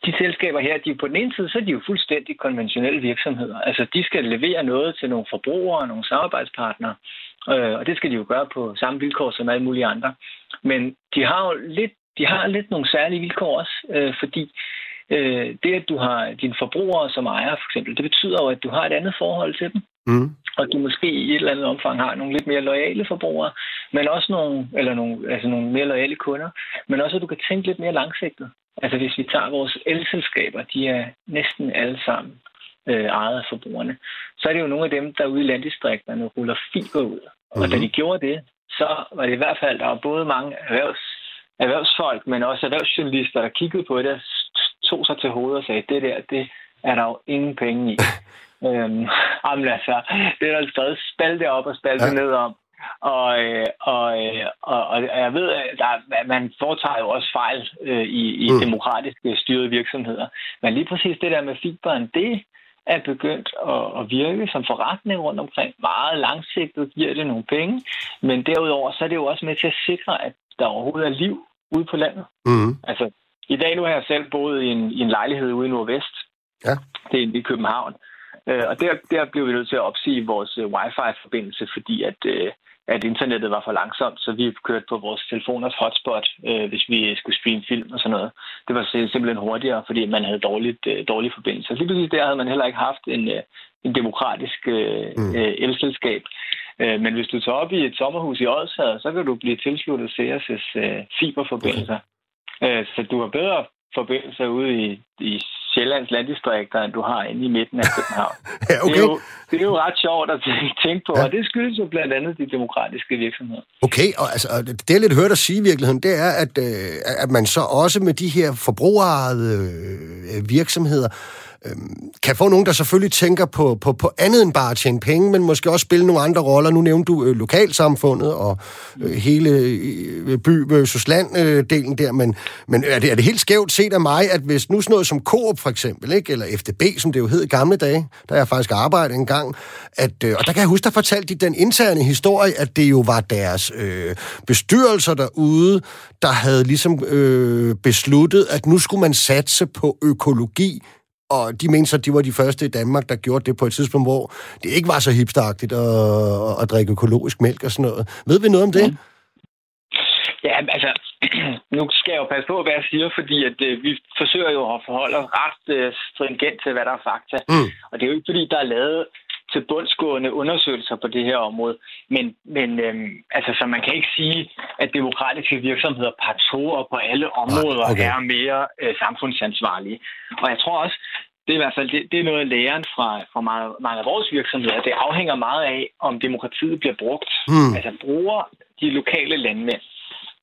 de selskaber her, de på den ene side, så er de jo fuldstændig konventionelle virksomheder. Altså, de skal levere noget til nogle forbrugere og nogle samarbejdspartnere, øh, og det skal de jo gøre på samme vilkår som alle mulige andre. Men de har jo lidt, de har lidt nogle særlige vilkår også, øh, fordi øh, det, at du har dine forbrugere som ejer, for eksempel, det betyder jo, at du har et andet forhold til dem. Mm. Og du måske i et eller andet omfang har nogle lidt mere lojale forbrugere, men også nogle, eller nogle, altså nogle mere lojale kunder, men også at du kan tænke lidt mere langsigtet. Altså hvis vi tager vores elselskaber, de er næsten alle sammen øh, ejet af forbrugerne. Så er det jo nogle af dem, der ude i landdistrikterne ruller fiber ud. Og mm-hmm. da de gjorde det, så var det i hvert fald, der var både mange erhvervs, erhvervsfolk, men også erhvervsjournalister, der kiggede på det, tog sig til hovedet og sagde, det der, det er der jo ingen penge i. øhm, jamen altså, det er der skrevet spalte op og spalte ja. ned om. Og, øh, og, øh, og, og jeg ved, at man foretager jo også fejl øh, i, i mm. demokratiske styrede virksomheder. Men lige præcis det der med fiberen, det er begyndt at, at virke som forretning rundt omkring. Meget langsigtet giver det nogle penge, men derudover så er det jo også med til at sikre, at der overhovedet er liv ude på landet. Mm. Altså, i dag nu har jeg selv boet i en, i en lejlighed ude i Nordvest. Ja. Det er i København. Øh, og der, der blev vi nødt til at opsige vores øh, wifi-forbindelse, fordi at, øh, at internettet var for langsomt, så vi kørte på vores telefoners hotspot, øh, hvis vi skulle streame film og sådan noget. Det var simpelthen hurtigere, fordi man havde dårligt, øh, dårlig forbindelse. Så lige præcis der havde man heller ikke haft en, øh, en demokratisk øh, mm. øh, elselskab. Øh, men hvis du tager op i et sommerhus i Odsherred, så kan du blive tilsluttet CSS øh, fiberforbindelser. Okay. Øh, så du har bedre forbindelser ude i, i Sjællands landdistrikter, end du har inde i midten af København. ja, okay. det, er jo, det er jo ret sjovt at tænke på, ja. og det skyldes jo blandt andet de demokratiske virksomheder. Okay, og altså, det er lidt hørt at sige i virkeligheden, det er, at, øh, at man så også med de her forbrugerede øh, virksomheder, Øhm, kan få nogen, der selvfølgelig tænker på, på, på andet end bare at tjene penge, men måske også spille nogle andre roller. Nu nævnte du øh, lokalsamfundet og øh, hele øh, by versus land-delen øh, der, men, men er, det, er det helt skævt set af mig, at hvis nu sådan noget som Coop for eksempel, ikke, eller FDB, som det jo hed i gamle dage, der jeg faktisk arbejdede en gang, at, øh, og der kan jeg huske, der fortalte de den interne historie, at det jo var deres øh, bestyrelser derude, der havde ligesom øh, besluttet, at nu skulle man satse på økologi og de mente så, at de var de første i Danmark, der gjorde det på et tidspunkt, hvor det ikke var så hipsteragtigt at, at drikke økologisk mælk og sådan noget. Ved vi noget om det? Ja, altså, nu skal jeg jo passe på, hvad jeg siger, fordi at, øh, vi forsøger jo at forholde os ret øh, stringent til, hvad der er fakta. Mm. Og det er jo ikke, fordi der er lavet til bundsgående undersøgelser på det her område. Men, men øhm, altså, så man kan ikke sige, at demokratiske virksomheder partout på alle områder okay. er mere øh, samfundsansvarlige. Og jeg tror også, det er i hvert fald det, det er noget læren fra, fra meget, mange af vores virksomheder. Det afhænger meget af, om demokratiet bliver brugt. Mm. Altså bruger de lokale landmænd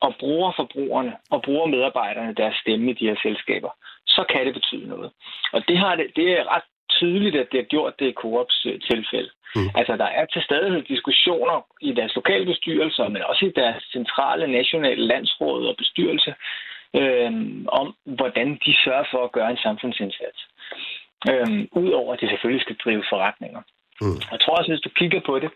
og bruger forbrugerne og bruger medarbejderne deres stemme i de her selskaber, så kan det betyde noget. Og det, har det, det er ret tydeligt, at det har gjort det i Coops øh, tilfælde. Mm. Altså, der er til stadighed diskussioner i deres lokale bestyrelser, men også i deres centrale nationale landsråd og bestyrelse, øh, om hvordan de sørger for at gøre en samfundsindsats. Øh, Udover at de selvfølgelig skal drive forretninger. Mm. Jeg tror også, hvis du kigger på det,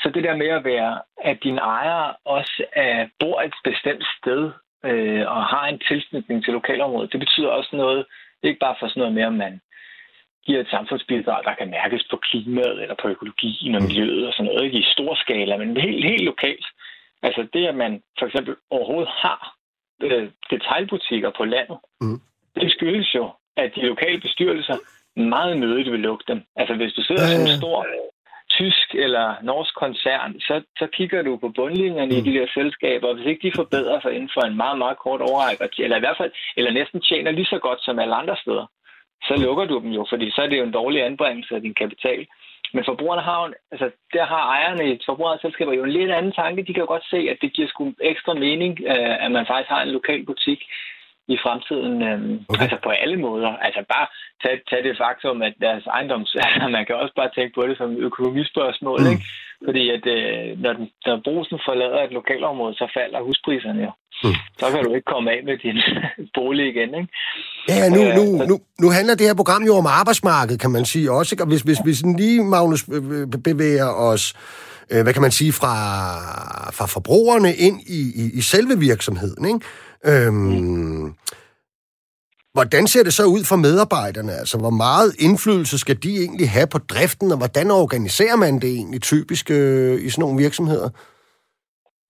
så det der med at være, at din ejer også er, bor et bestemt sted øh, og har en tilknytning til lokalområdet, det betyder også noget, ikke bare for sådan noget med, om man giver et samfundsbidrag, der kan mærkes på klimaet eller på økologien og mm. miljøet og sådan noget, ikke i stor skala, men helt, helt lokalt. Altså det, at man for eksempel overhovedet har øh, detaljbutikker på landet, mm. det skyldes jo, at de lokale bestyrelser meget nødigt vil lukke dem. Altså hvis du sidder ja, ja. som en stor tysk eller norsk koncern, så, så kigger du på bundlinjerne mm. i de der selskaber, og hvis ikke de forbedrer sig inden for en meget, meget kort overrække, eller i hvert fald, eller næsten tjener lige så godt som alle andre steder, så lukker du dem jo, fordi så er det jo en dårlig anbringelse af din kapital. Men forbrugerne har jo, altså der har ejerne i forbrugerselskaber jo en lidt anden tanke. De kan jo godt se, at det giver sgu ekstra mening, øh, at man faktisk har en lokal butik i fremtiden. Øh, okay. Altså på alle måder. Altså bare tag, tag det faktum, at deres ejendoms... Altså man kan også bare tænke på det som økonomispørgsmål, mm. ikke? Fordi at øh, når, den, når brusen forlader et lokalområde, så falder huspriserne jo. Mm. Så kan du ikke komme af med din bolig igen, ikke? Ja, nu, nu, nu, nu handler det her program jo om arbejdsmarkedet, kan man sige også. Ikke? Og hvis, hvis, hvis lige, Magnus, bevæger os øh, hvad kan man sige, fra, fra forbrugerne ind i, i, i selve virksomheden, ikke? Øhm, mm. Hvordan ser det så ud for medarbejderne? Altså, hvor meget indflydelse skal de egentlig have på driften, og hvordan organiserer man det egentlig typisk øh, i sådan nogle virksomheder?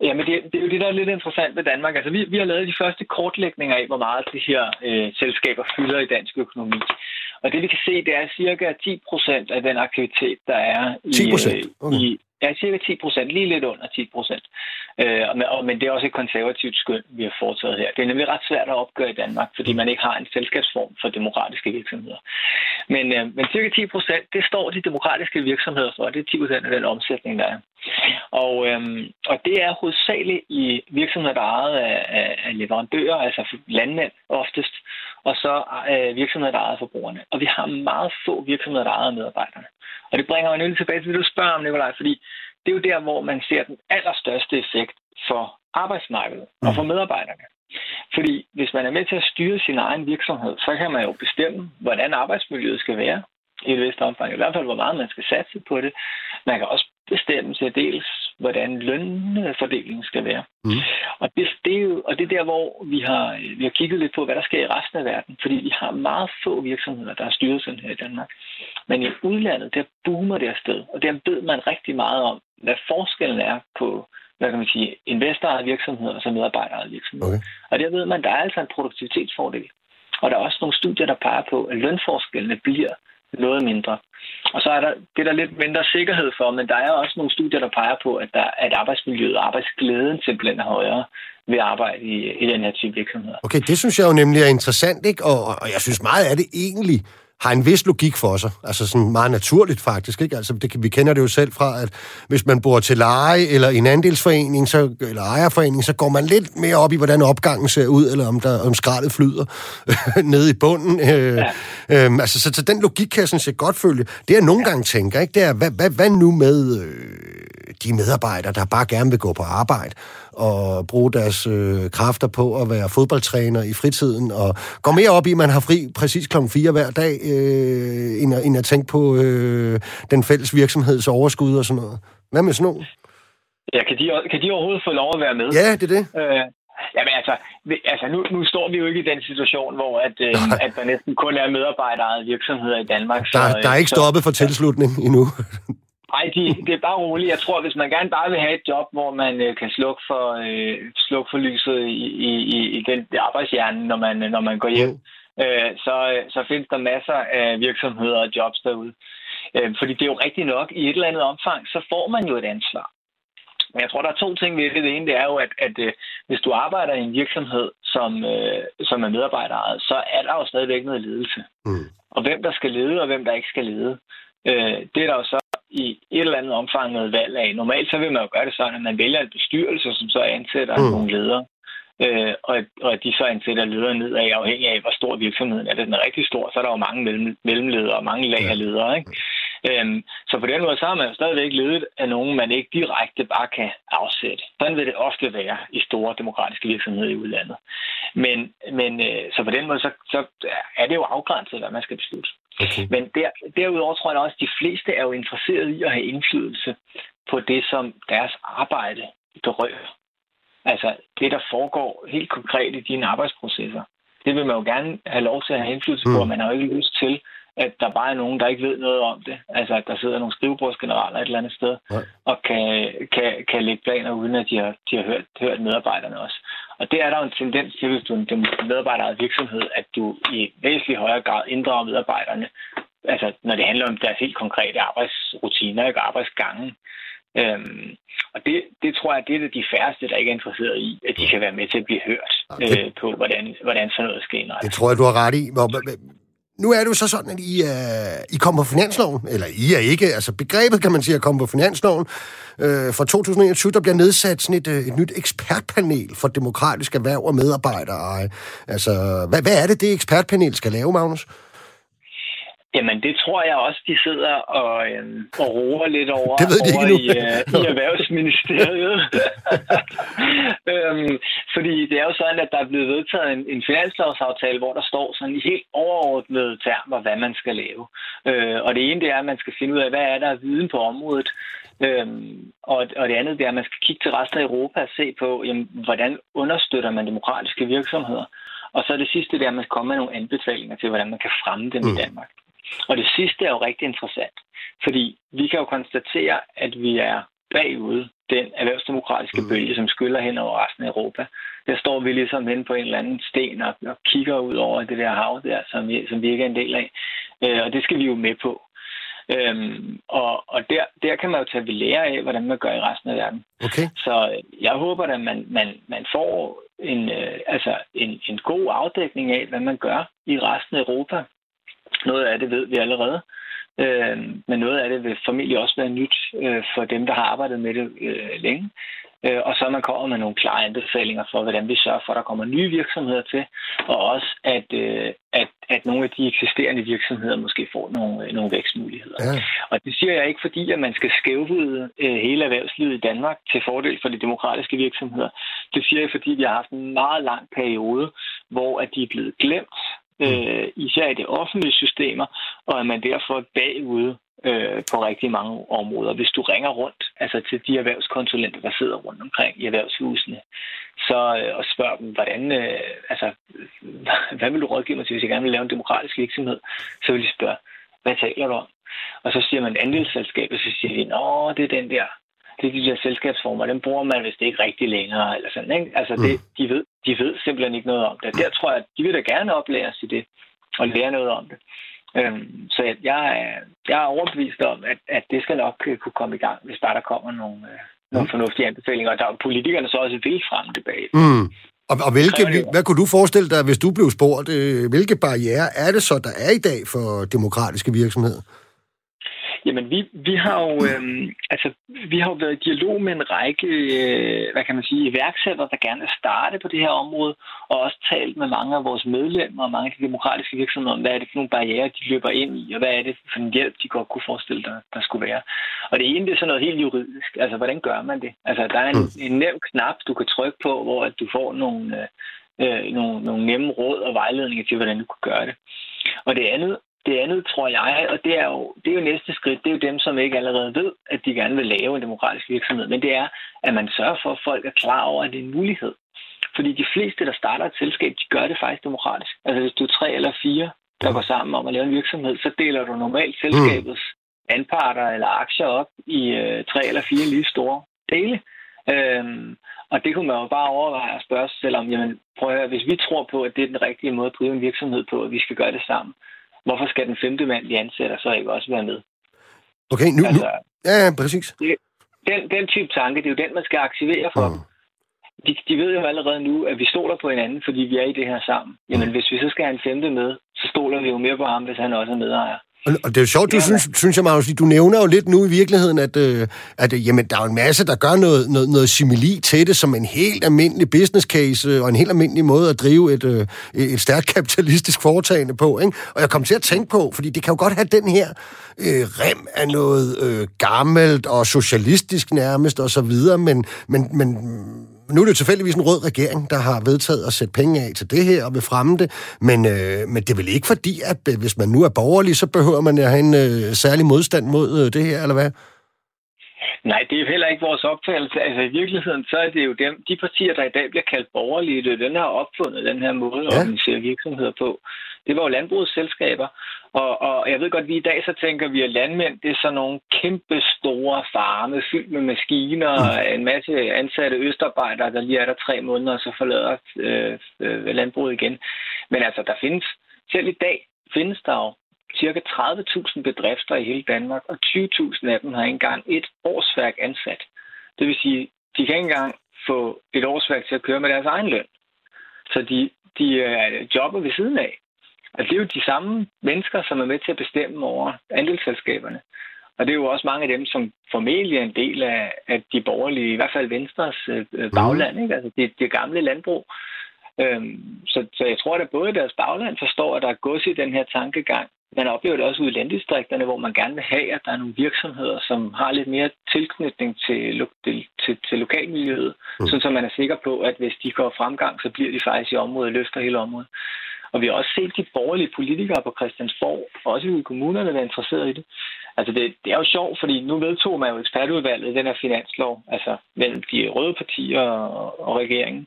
Jamen, det, det er jo det, der er lidt interessant ved Danmark. Altså, vi, vi har lavet de første kortlægninger af, hvor meget de her øh, selskaber fylder i dansk økonomi. Og det, vi kan se, det er cirka 10 procent af den aktivitet, der er i, 10 procent? Øh, okay. i, Ja, cirka 10 procent, lige lidt under 10 procent. Øh, men det er også et konservativt skøn, vi har foretaget her. Det er nemlig ret svært at opgøre i Danmark, fordi man ikke har en selskabsform for demokratiske virksomheder. Men, øh, men cirka 10 procent, det står de demokratiske virksomheder for. Det er 10 procent af den omsætning, der er. Og, øh, og det er hovedsageligt i virksomheder, der er ejet af, af, af leverandører, altså landmænd oftest, og så øh, virksomheder, der er ejet forbrugerne. Og vi har meget få virksomheder, der er ejet medarbejderne. Og det bringer mig nemlig tilbage til det, du spørger om, Nikolaj, fordi det er jo der, hvor man ser den allerstørste effekt for arbejdsmarkedet og for mm. medarbejderne. Fordi hvis man er med til at styre sin egen virksomhed, så kan man jo bestemme, hvordan arbejdsmiljøet skal være i et vist omfang. I hvert fald, hvor meget man skal satse på det. Man kan også bestemme til dels, hvordan lønfordelingen skal være. Mm. Og, det, det er jo, og det er der, hvor vi har, vi har kigget lidt på, hvad der sker i resten af verden. Fordi vi har meget få virksomheder, der har styret sådan her i Danmark. Men i udlandet, der boomer det afsted. Og der ved man rigtig meget om, hvad forskellen er på hvad kan man sige, investorejede virksomheder og så medarbejderejede virksomheder. Okay. Og der ved man, der er altså en produktivitetsfordel. Og der er også nogle studier, der peger på, at lønforskellene bliver noget mindre. Og så er der, det er der lidt mindre sikkerhed for, men der er også nogle studier, der peger på, at, der, at arbejdsmiljøet og arbejdsglæden simpelthen er højere ved at arbejde i, i den her type virksomheder. Okay, det synes jeg jo nemlig er interessant, ikke? Og, og jeg synes meget af det egentlig har en vis logik for sig. Altså sådan meget naturligt faktisk. Ikke? Altså, det, vi kender det jo selv fra, at hvis man bor til leje eller en andelsforening så, eller ejerforening, så går man lidt mere op i, hvordan opgangen ser ud, eller om, der, om skraldet flyder nede i bunden. Øh, ja. øhm, altså, så, så den logik kan jeg sådan set godt følge. Det jeg nogle ja. gange tænker, ikke, det er, hvad, hvad, hvad nu med øh, de medarbejdere, der bare gerne vil gå på arbejde? Og bruge deres øh, kræfter på at være fodboldtræner i fritiden, og gå mere op i, at man har fri præcis kl. 4 hver dag, øh, end, at, end at tænke på øh, den fælles virksomheds overskud og sådan noget. Hvad med sådan noget? Ja, kan de, kan de overhovedet få lov at være med? Ja, det er det. Øh, Jamen altså, altså nu, nu står vi jo ikke i den situation, hvor at, øh, at der næsten kun er medarbejderejede virksomheder i Danmark. Der, så, der er ikke stoppet for tilslutning endnu. Nej, de, det er bare roligt. Jeg tror, hvis man gerne bare vil have et job, hvor man øh, kan slukke for, øh, slukke for lyset i, i, i den arbejdshjerne, når man, når man går hjem, mm. øh, så, så findes der masser af virksomheder og jobs derude. Øh, fordi det er jo rigtigt nok, i et eller andet omfang, så får man jo et ansvar. Men jeg tror, der er to ting ved det. Det ene det er jo, at, at øh, hvis du arbejder i en virksomhed, som, øh, som er medarbejderejet, så er der jo stadigvæk noget ledelse. Mm. Og hvem der skal lede, og hvem der ikke skal lede. Øh, det er der jo så i et eller andet omfang noget valg af. Normalt så vil man jo gøre det sådan, at man vælger en bestyrelse, som så ansætter mm. nogle ledere. Øh, og, og de så ansætter ledere ned af, afhængig af, hvor stor virksomheden er. Det den er rigtig stor, så er der jo mange mellem, mellemledere og mange lag af ledere. Ikke? Øhm, så på den måde så har man stadigvæk ledet af nogen, man ikke direkte bare kan afsætte. Sådan vil det ofte være i store demokratiske virksomheder i udlandet. Men, men øh, så på den måde så, så er det jo afgrænset, hvad man skal beslutte. Okay. Men der, derudover tror jeg også, at de fleste er jo interesseret i at have indflydelse på det, som deres arbejde berører. Altså det, der foregår helt konkret i dine arbejdsprocesser. Det vil man jo gerne have lov til at have indflydelse på, mm. og man har jo ikke lyst til, at der bare er nogen, der ikke ved noget om det. Altså, at der sidder nogle skrivebordsgeneraler et eller andet sted, Nej. og kan, kan, kan lægge planer, uden at de har, de har hørt, hørt medarbejderne også. Og det er der jo en tendens til, hvis du er en medarbejderejet virksomhed, at du i væsentlig højere grad inddrager medarbejderne, altså når det handler om deres helt konkrete arbejdsrutiner, ikke arbejdsgange. Øhm, og det, det tror jeg, det er de færreste, der ikke er interesseret i, at de kan være med til at blive hørt okay. øh, på, hvordan, hvordan sådan noget skal indrettes. Det tror jeg, du har ret i. Nu er det jo så sådan, at I, uh, I kommer på finansloven, eller I er ikke, altså begrebet kan man sige at komme på finansloven. Uh, for 2021, der bliver nedsat sådan et, uh, et nyt ekspertpanel for demokratisk erhverv og medarbejdere. Altså, hvad, hvad er det, det ekspertpanel skal lave, Magnus? Jamen, det tror jeg også, de sidder og, øhm, og roer lidt over, det ved de over i, uh, i Erhvervsministeriet. øhm, fordi det er jo sådan, at der er blevet vedtaget en, en finanslovsaftale, hvor der står sådan i helt overordnede termer, hvad man skal lave. Øh, og det ene, det er, at man skal finde ud af, hvad er der viden på området. Øhm, og, og det andet, det er, at man skal kigge til resten af Europa og se på, jamen, hvordan understøtter man demokratiske virksomheder. Og så det sidste, det er, at man skal komme med nogle anbefalinger til, hvordan man kan fremme dem mm. i Danmark. Og det sidste er jo rigtig interessant, fordi vi kan jo konstatere, at vi er bagud den erhvervsdemokratiske mm. bølge, som skyller hen over resten af Europa. Der står vi ligesom hen på en eller anden sten og, og kigger ud over det der hav der, som vi, som vi ikke er en del af. Øh, og det skal vi jo med på. Øhm, og og der, der kan man jo tage ved lære af, hvordan man gør i resten af verden. Okay. Så jeg håber, at man, man, man får en, øh, altså en, en god afdækning af, hvad man gør i resten af Europa. Noget af det ved vi allerede, øh, men noget af det vil formentlig også være nyt øh, for dem, der har arbejdet med det øh, længe. Øh, og så man kommer med nogle klare anbefalinger for, hvordan vi sørger for, at der kommer nye virksomheder til, og også at, øh, at, at nogle af de eksisterende virksomheder måske får nogle, nogle vækstmuligheder. Ja. Og det siger jeg ikke, fordi at man skal skævvride øh, hele erhvervslivet i Danmark til fordel for de demokratiske virksomheder. Det siger jeg, fordi vi har haft en meget lang periode, hvor at de er blevet glemt, øh, især i de offentlige systemer, og at man derfor bagud øh, på rigtig mange områder. Hvis du ringer rundt altså til de erhvervskonsulenter, der sidder rundt omkring i erhvervshusene, så øh, og spørger dem, hvordan, øh, altså, hvad vil du rådgive mig til, hvis jeg gerne vil lave en demokratisk virksomhed, så vil de spørge, hvad taler du om? Og så siger man andelsselskab, og så siger de, nå, det er den der, det er de der selskabsformer, den bruger man vist ikke rigtig længere, eller sådan, ikke? Altså, det, mm. de, ved, de ved simpelthen ikke noget om det. Der tror jeg, at de vil da gerne oplære sig det, og lære noget om det. Øhm, så jeg er, jeg er overbevist om, at, at det skal nok øh, kunne komme i gang, hvis bare der kommer nogle, øh, nogle mm. fornuftige anbefalinger. Og der er politikerne så også vil frem tilbage. Mm. Og, og hvilke, hvad kunne du forestille dig, hvis du blev spurgt, øh, hvilke barriere er det så, der er i dag for demokratiske virksomheder? Jamen, vi, vi har jo øh, altså, vi har jo været i dialog med en række, øh, hvad kan man sige, iværksættere, der gerne vil starte på det her område, og også talt med mange af vores medlemmer og mange af de demokratiske virksomheder om, hvad er det for nogle barriere, de løber ind i, og hvad er det for en hjælp, de godt kunne forestille, der, der skulle være. Og det ene, det er sådan noget helt juridisk. Altså, hvordan gør man det? Altså, der er en, mm. en nem knap, du kan trykke på, hvor at du får nogle, øh, nogle, nogle nemme råd og vejledninger til, hvordan du kan gøre det. Og det andet, det andet tror jeg, og det er, jo, det er jo næste skridt, det er jo dem, som ikke allerede ved, at de gerne vil lave en demokratisk virksomhed, men det er, at man sørger for, at folk er klar over, at det er en mulighed. Fordi de fleste, der starter et selskab, de gør det faktisk demokratisk. Altså hvis du er tre eller fire, der går sammen om at lave en virksomhed, så deler du normalt selskabets anparter eller aktier op i øh, tre eller fire lige store dele. Øhm, og det kunne man jo bare overveje at spørge sig selv om, jamen prøv at høre, hvis vi tror på, at det er den rigtige måde at drive en virksomhed på, at vi skal gøre det sammen, hvorfor skal den femte mand, de ansætter, så ikke også være med? Okay, nu... Altså, nu ja, ja, præcis. Det, den, den type tanke, det er jo den, man skal aktivere for mm. De, de ved jo allerede nu, at vi stoler på hinanden, fordi vi er i det her sammen. Jamen, mm. hvis vi så skal have en femte med, så stoler vi jo mere på ham, hvis han også er medejer. Og det er jo sjovt, du synes, synes jeg, Magnus, du nævner jo lidt nu i virkeligheden, at, øh, at øh, jamen, der er en masse, der gør noget, noget, noget simili til det, som en helt almindelig business case, øh, og en helt almindelig måde at drive et, øh, et stærkt kapitalistisk foretagende på. Ikke? Og jeg kom til at tænke på, fordi det kan jo godt have den her øh, rem af noget øh, gammelt og socialistisk nærmest og så videre, men, men, men nu er det jo tilfældigvis en rød regering, der har vedtaget at sætte penge af til det her og vil fremme det, men, øh, men det er vel ikke fordi, at øh, hvis man nu er borgerlig, så behøver man at have en øh, særlig modstand mod øh, det her, eller hvad? Nej, det er heller ikke vores opfattelse. Altså i virkeligheden, så er det jo dem, de partier, der i dag bliver kaldt borgerlige, det er den har opfundet den her måde at ja. organisere virksomheder på. Det var jo landbrugets selskaber, og, og jeg ved godt, at vi i dag så tænker vi, at landmænd, det er sådan nogle kæmpe store farme, fyldt med maskiner, mm. en masse ansatte østarbejdere, der lige er der tre måneder, og så forlader øh, øh, landbruget igen. Men altså, der findes, selv i dag findes der jo cirka 30.000 bedrifter i hele Danmark, og 20.000 af dem har engang et årsværk ansat. Det vil sige, de kan ikke engang få et årsværk til at køre med deres egen løn. Så de, de er jobber ved siden af. Og det er jo de samme mennesker, som er med til at bestemme over andelsselskaberne. Og det er jo også mange af dem, som formentlig er en del af, af de borgerlige, i hvert fald Venstres øh, øh bagland, ikke? altså det, det gamle landbrug. Øhm, så, så jeg tror, at både deres bagland forstår, at der er gods i den her tankegang. Man oplever det også ude i landdistrikterne, hvor man gerne vil have, at der er nogle virksomheder, som har lidt mere tilknytning til, til, til, til lokalmiljøet, mm. sådan så man er sikker på, at hvis de går fremgang, så bliver de faktisk i området, løfter hele området. Og vi har også set de borgerlige politikere på Christiansborg, også i kommunerne, være interesseret i det. Altså det, det er jo sjovt, fordi nu vedtog man jo ekspertudvalget den her finanslov, altså mellem de røde partier og, og regeringen.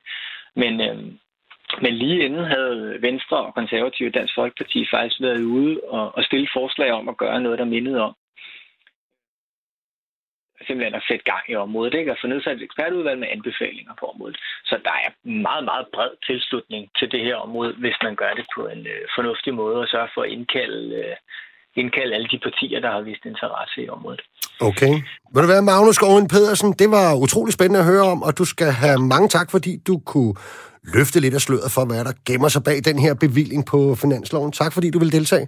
Men, øh, men lige inden havde Venstre og Konservative Dansk Folkeparti faktisk været ude og, og stille forslag om at gøre noget, der mindede om simpelthen at sætte gang i området, ikke? og få nedsat et ekspertudvalg med anbefalinger på området. Så der er meget, meget bred tilslutning til det her område, hvis man gør det på en øh, fornuftig måde, og sørger for at indkalde, øh, indkalde alle de partier, der har vist interesse i området. Okay. Vil du være, Magnus Gården Pedersen? Det var utrolig spændende at høre om, og du skal have mange tak, fordi du kunne løfte lidt af sløret for, hvad der gemmer sig bag den her bevilling på finansloven. Tak, fordi du vil deltage.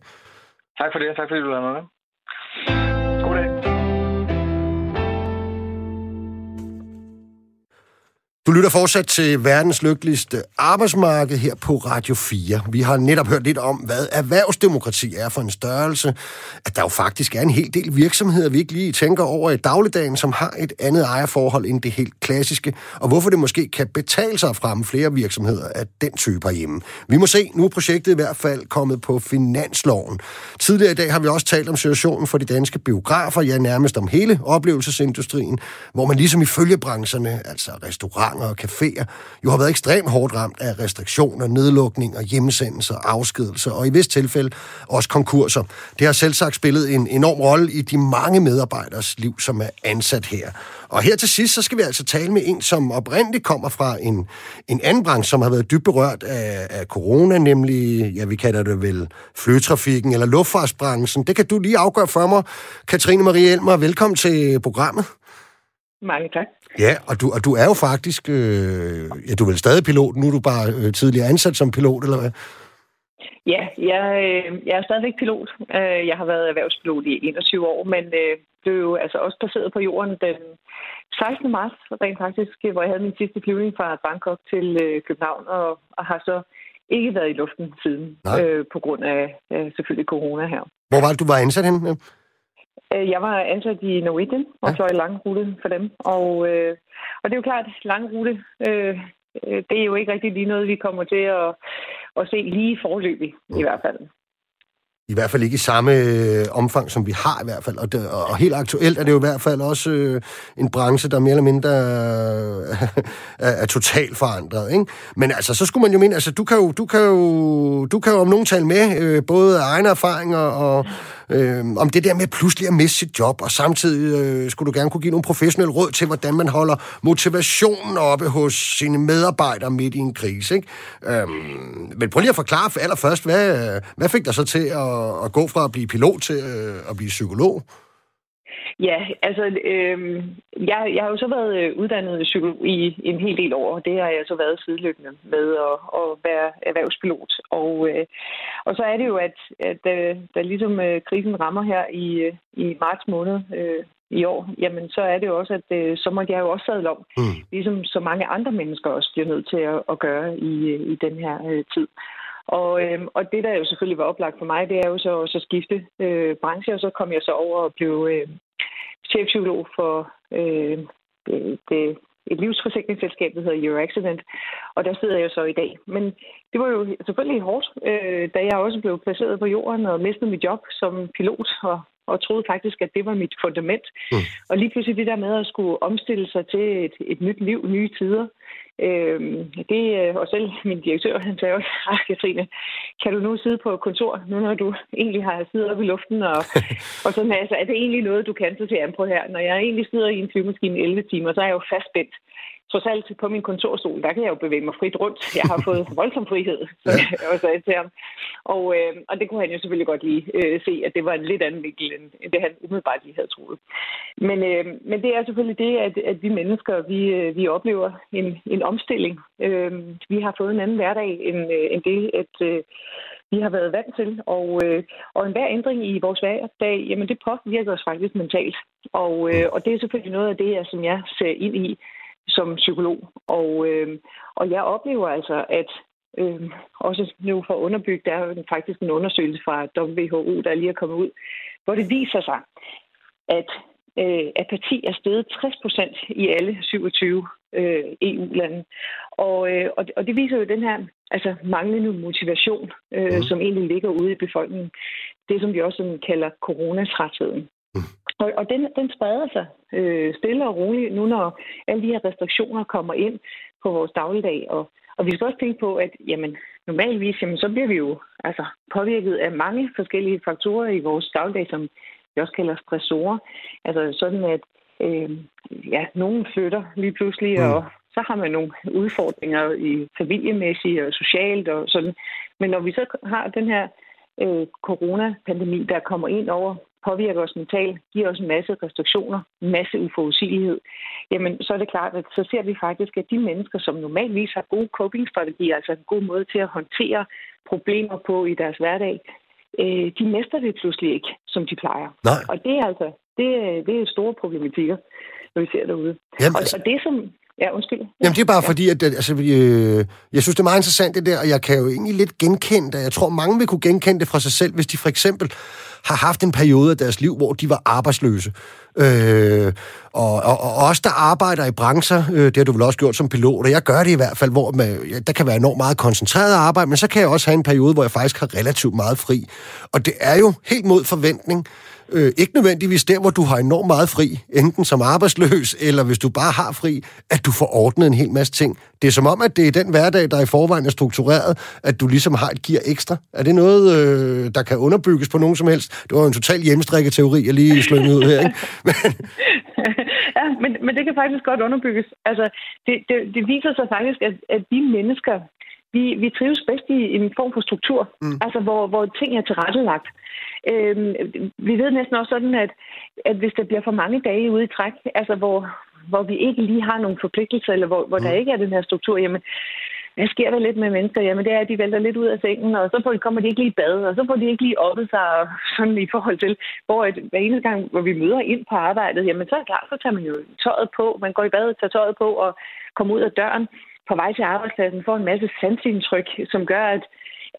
Tak for det, tak fordi du var med. Du lytter fortsat til verdens lykkeligste arbejdsmarked her på Radio 4. Vi har netop hørt lidt om, hvad erhvervsdemokrati er for en størrelse. At der jo faktisk er en hel del virksomheder, vi ikke lige tænker over i dagligdagen, som har et andet ejerforhold end det helt klassiske, og hvorfor det måske kan betale sig frem flere virksomheder af den type herhjemme. Vi må se, nu er projektet i hvert fald kommet på finansloven. Tidligere i dag har vi også talt om situationen for de danske biografer, ja nærmest om hele oplevelsesindustrien, hvor man ligesom i følgebrancherne, altså restaurant restauranter og caféer jo har været ekstremt hårdt ramt af restriktioner, nedlukninger, hjemmesendelser, afskedelser og i vist tilfælde også konkurser. Det har selv sagt spillet en enorm rolle i de mange medarbejderes liv, som er ansat her. Og her til sidst, så skal vi altså tale med en, som oprindeligt kommer fra en, en anden branche, som har været dybt berørt af, af corona, nemlig, ja, vi kalder det vel flytrafikken eller luftfartsbranchen. Det kan du lige afgøre for mig, Katrine Marie Elmer. Velkommen til programmet. Mange tak. Ja, og du, og du er jo faktisk, øh, ja, du er vel stadig pilot, nu er du bare øh, tidligere ansat som pilot, eller hvad? Ja, jeg, øh, jeg er stadigvæk pilot. Øh, jeg har været erhvervspilot i 21 år, men øh, blev jo altså også placeret på jorden den 16. marts, rent faktisk, hvor jeg havde min sidste flyvning fra Bangkok til øh, København, og, og har så ikke været i luften siden, øh, på grund af øh, selvfølgelig corona her. Hvor var det, du var ansat henne? Øh, jeg var ansat i Norwegian og ja. fløj lang rute for dem. Og, øh, og det er jo klart, lang rute, øh, øh, det er jo ikke rigtig lige noget, vi kommer til at, at se lige forløbig mm. i hvert fald. I hvert fald ikke i samme øh, omfang, som vi har i hvert fald. Og, det, og helt aktuelt er det jo i hvert fald også øh, en branche, der mere eller mindre er, er, er totalt forandret. Ikke? Men altså, så skulle man jo mene, altså du kan jo, du kan jo, du kan jo om nogen tale med, øh, både af egne erfaringer og, øh, om det der med pludselig at miste sit job, og samtidig øh, skulle du gerne kunne give nogle professionelle råd til, hvordan man holder motivationen oppe hos sine medarbejdere midt i en krise. Ikke? Øh, men prøv lige at forklare for allerførst, hvad, øh, hvad fik dig så til at, at gå fra at blive pilot til øh, at blive psykolog? Ja, altså, øh, jeg, jeg har jo så været øh, uddannet psykolog i en hel del år, og det har jeg så været sideløbende med at, at være erhvervspilot. Og, øh, og så er det jo, at, at da, da ligesom øh, krisen rammer her i, øh, i marts måned øh, i år, jamen så er det jo også, at øh, så må jeg jo også sadle om, mm. ligesom så mange andre mennesker også bliver nødt til at, at gøre i, øh, i den her øh, tid. Og, øh, og det, der jo selvfølgelig var oplagt for mig, det er jo så, så skifte øh, branche, og så kom jeg så over og blev øh, chefpsykolog for øh, det, det, et livsforsikringsselskab, der hedder Euro Accident, og der sidder jeg så i dag. Men det var jo selvfølgelig hårdt, øh, da jeg også blev placeret på jorden og mistede mit job som pilot, og og troede faktisk, at det var mit fundament. Mm. Og lige pludselig det der med at skulle omstille sig til et, et nyt liv, nye tider, øh, det, og selv min direktør, han sagde også, Katrine, kan du nu sidde på kontor, nu når du egentlig har siddet oppe i luften, og, og sådan, altså, er det egentlig noget, du kan, så til an på her. Når jeg egentlig sidder i en flyvemaskine 11 timer, så er jeg jo fastspændt trods alt på min kontorstol, der kan jeg jo bevæge mig frit rundt. Jeg har fået voldsom frihed, så ja. jeg sagde til ham. Og, øh, og det kunne han jo selvfølgelig godt lige øh, se, at det var en lidt anden vinkel, end det han umiddelbart lige havde troet. Men, øh, men det er selvfølgelig det, at, at vi mennesker, vi, øh, vi oplever en, en omstilling. Øh, vi har fået en anden hverdag, end, øh, end det, at øh, vi har været vant til. Og, øh, og enhver ændring i vores hverdag, jamen det påvirker os faktisk mentalt. Og, øh, og det er selvfølgelig noget af det, som jeg ser ind i som psykolog. Og, øh, og jeg oplever altså, at øh, også nu for underbygge, der er faktisk en undersøgelse fra WHO, der lige er kommet ud, hvor det viser sig, at øh, apati er steget 60 procent i alle 27 øh, EU-lande. Og, øh, og, og det viser jo den her altså manglende motivation, øh, mm. som egentlig ligger ude i befolkningen. Det, som vi også sådan kalder coronatrætheden. Og, og den, den spreder sig øh, stille og roligt nu, når alle de her restriktioner kommer ind på vores dagligdag. Og, og vi skal også tænke på, at jamen, normalvis jamen, så bliver vi jo altså, påvirket af mange forskellige faktorer i vores dagligdag, som vi også kalder stressorer. Altså sådan, at øh, ja, nogen flytter lige pludselig, mm. og så har man nogle udfordringer i familiemæssigt og socialt og sådan. Men når vi så har den her øh, coronapandemi, der kommer ind over påvirker os mentalt, giver os en masse restriktioner, en masse uforudsigelighed, jamen så er det klart, at så ser vi faktisk, at de mennesker, som normalvis har gode coping-strategier, altså en god måde til at håndtere problemer på i deres hverdag, øh, de mester det pludselig ikke, som de plejer. Nej. Og det er altså det, det er store problematikker, når vi ser derude. Jamen, og, altså... og det, som, Ja, undskyld. Ja. Jamen, det er bare ja. fordi, at altså, øh, jeg synes, det er meget interessant det der, og jeg kan jo egentlig lidt genkende det. Jeg tror, mange vil kunne genkende det fra sig selv, hvis de for eksempel har haft en periode af deres liv, hvor de var arbejdsløse. Øh, og, og, og også der arbejder i brancher, øh, det har du vel også gjort som pilot, og jeg gør det i hvert fald, hvor man, ja, der kan være enormt meget koncentreret arbejde, men så kan jeg også have en periode, hvor jeg faktisk har relativt meget fri. Og det er jo helt mod forventning, Øh, ikke nødvendigvis der, hvor du har enormt meget fri, enten som arbejdsløs, eller hvis du bare har fri, at du får ordnet en hel masse ting. Det er som om, at det er den hverdag, der i forvejen er struktureret, at du ligesom har et gear ekstra. Er det noget, øh, der kan underbygges på nogen som helst? Det var en total hjemstrikket teori, jeg lige slog ud her, ikke? Men... ja, men, men det kan faktisk godt underbygges. Altså, det, det, det viser sig faktisk, at, at vi mennesker, vi, vi trives bedst i en form for struktur, mm. altså hvor, hvor ting er tilrettelagt. Øhm, vi ved næsten også sådan, at, at hvis der bliver for mange dage ude i træk, altså hvor, hvor vi ikke lige har nogle forpligtelser, eller hvor, hvor mm. der ikke er den her struktur, jamen, hvad sker der lidt med mennesker? Jamen, det er, at de vælter lidt ud af sengen, og så får, kommer de ikke lige i bad, og så får de ikke lige oppet sig sådan i forhold til, hvor et, hver eneste gang, hvor vi møder ind på arbejdet, jamen, så er det klart, så tager man jo tøjet på, man går i bad, tager tøjet på og kommer ud af døren på vej til arbejdspladsen, får en masse sansindtryk, som gør, at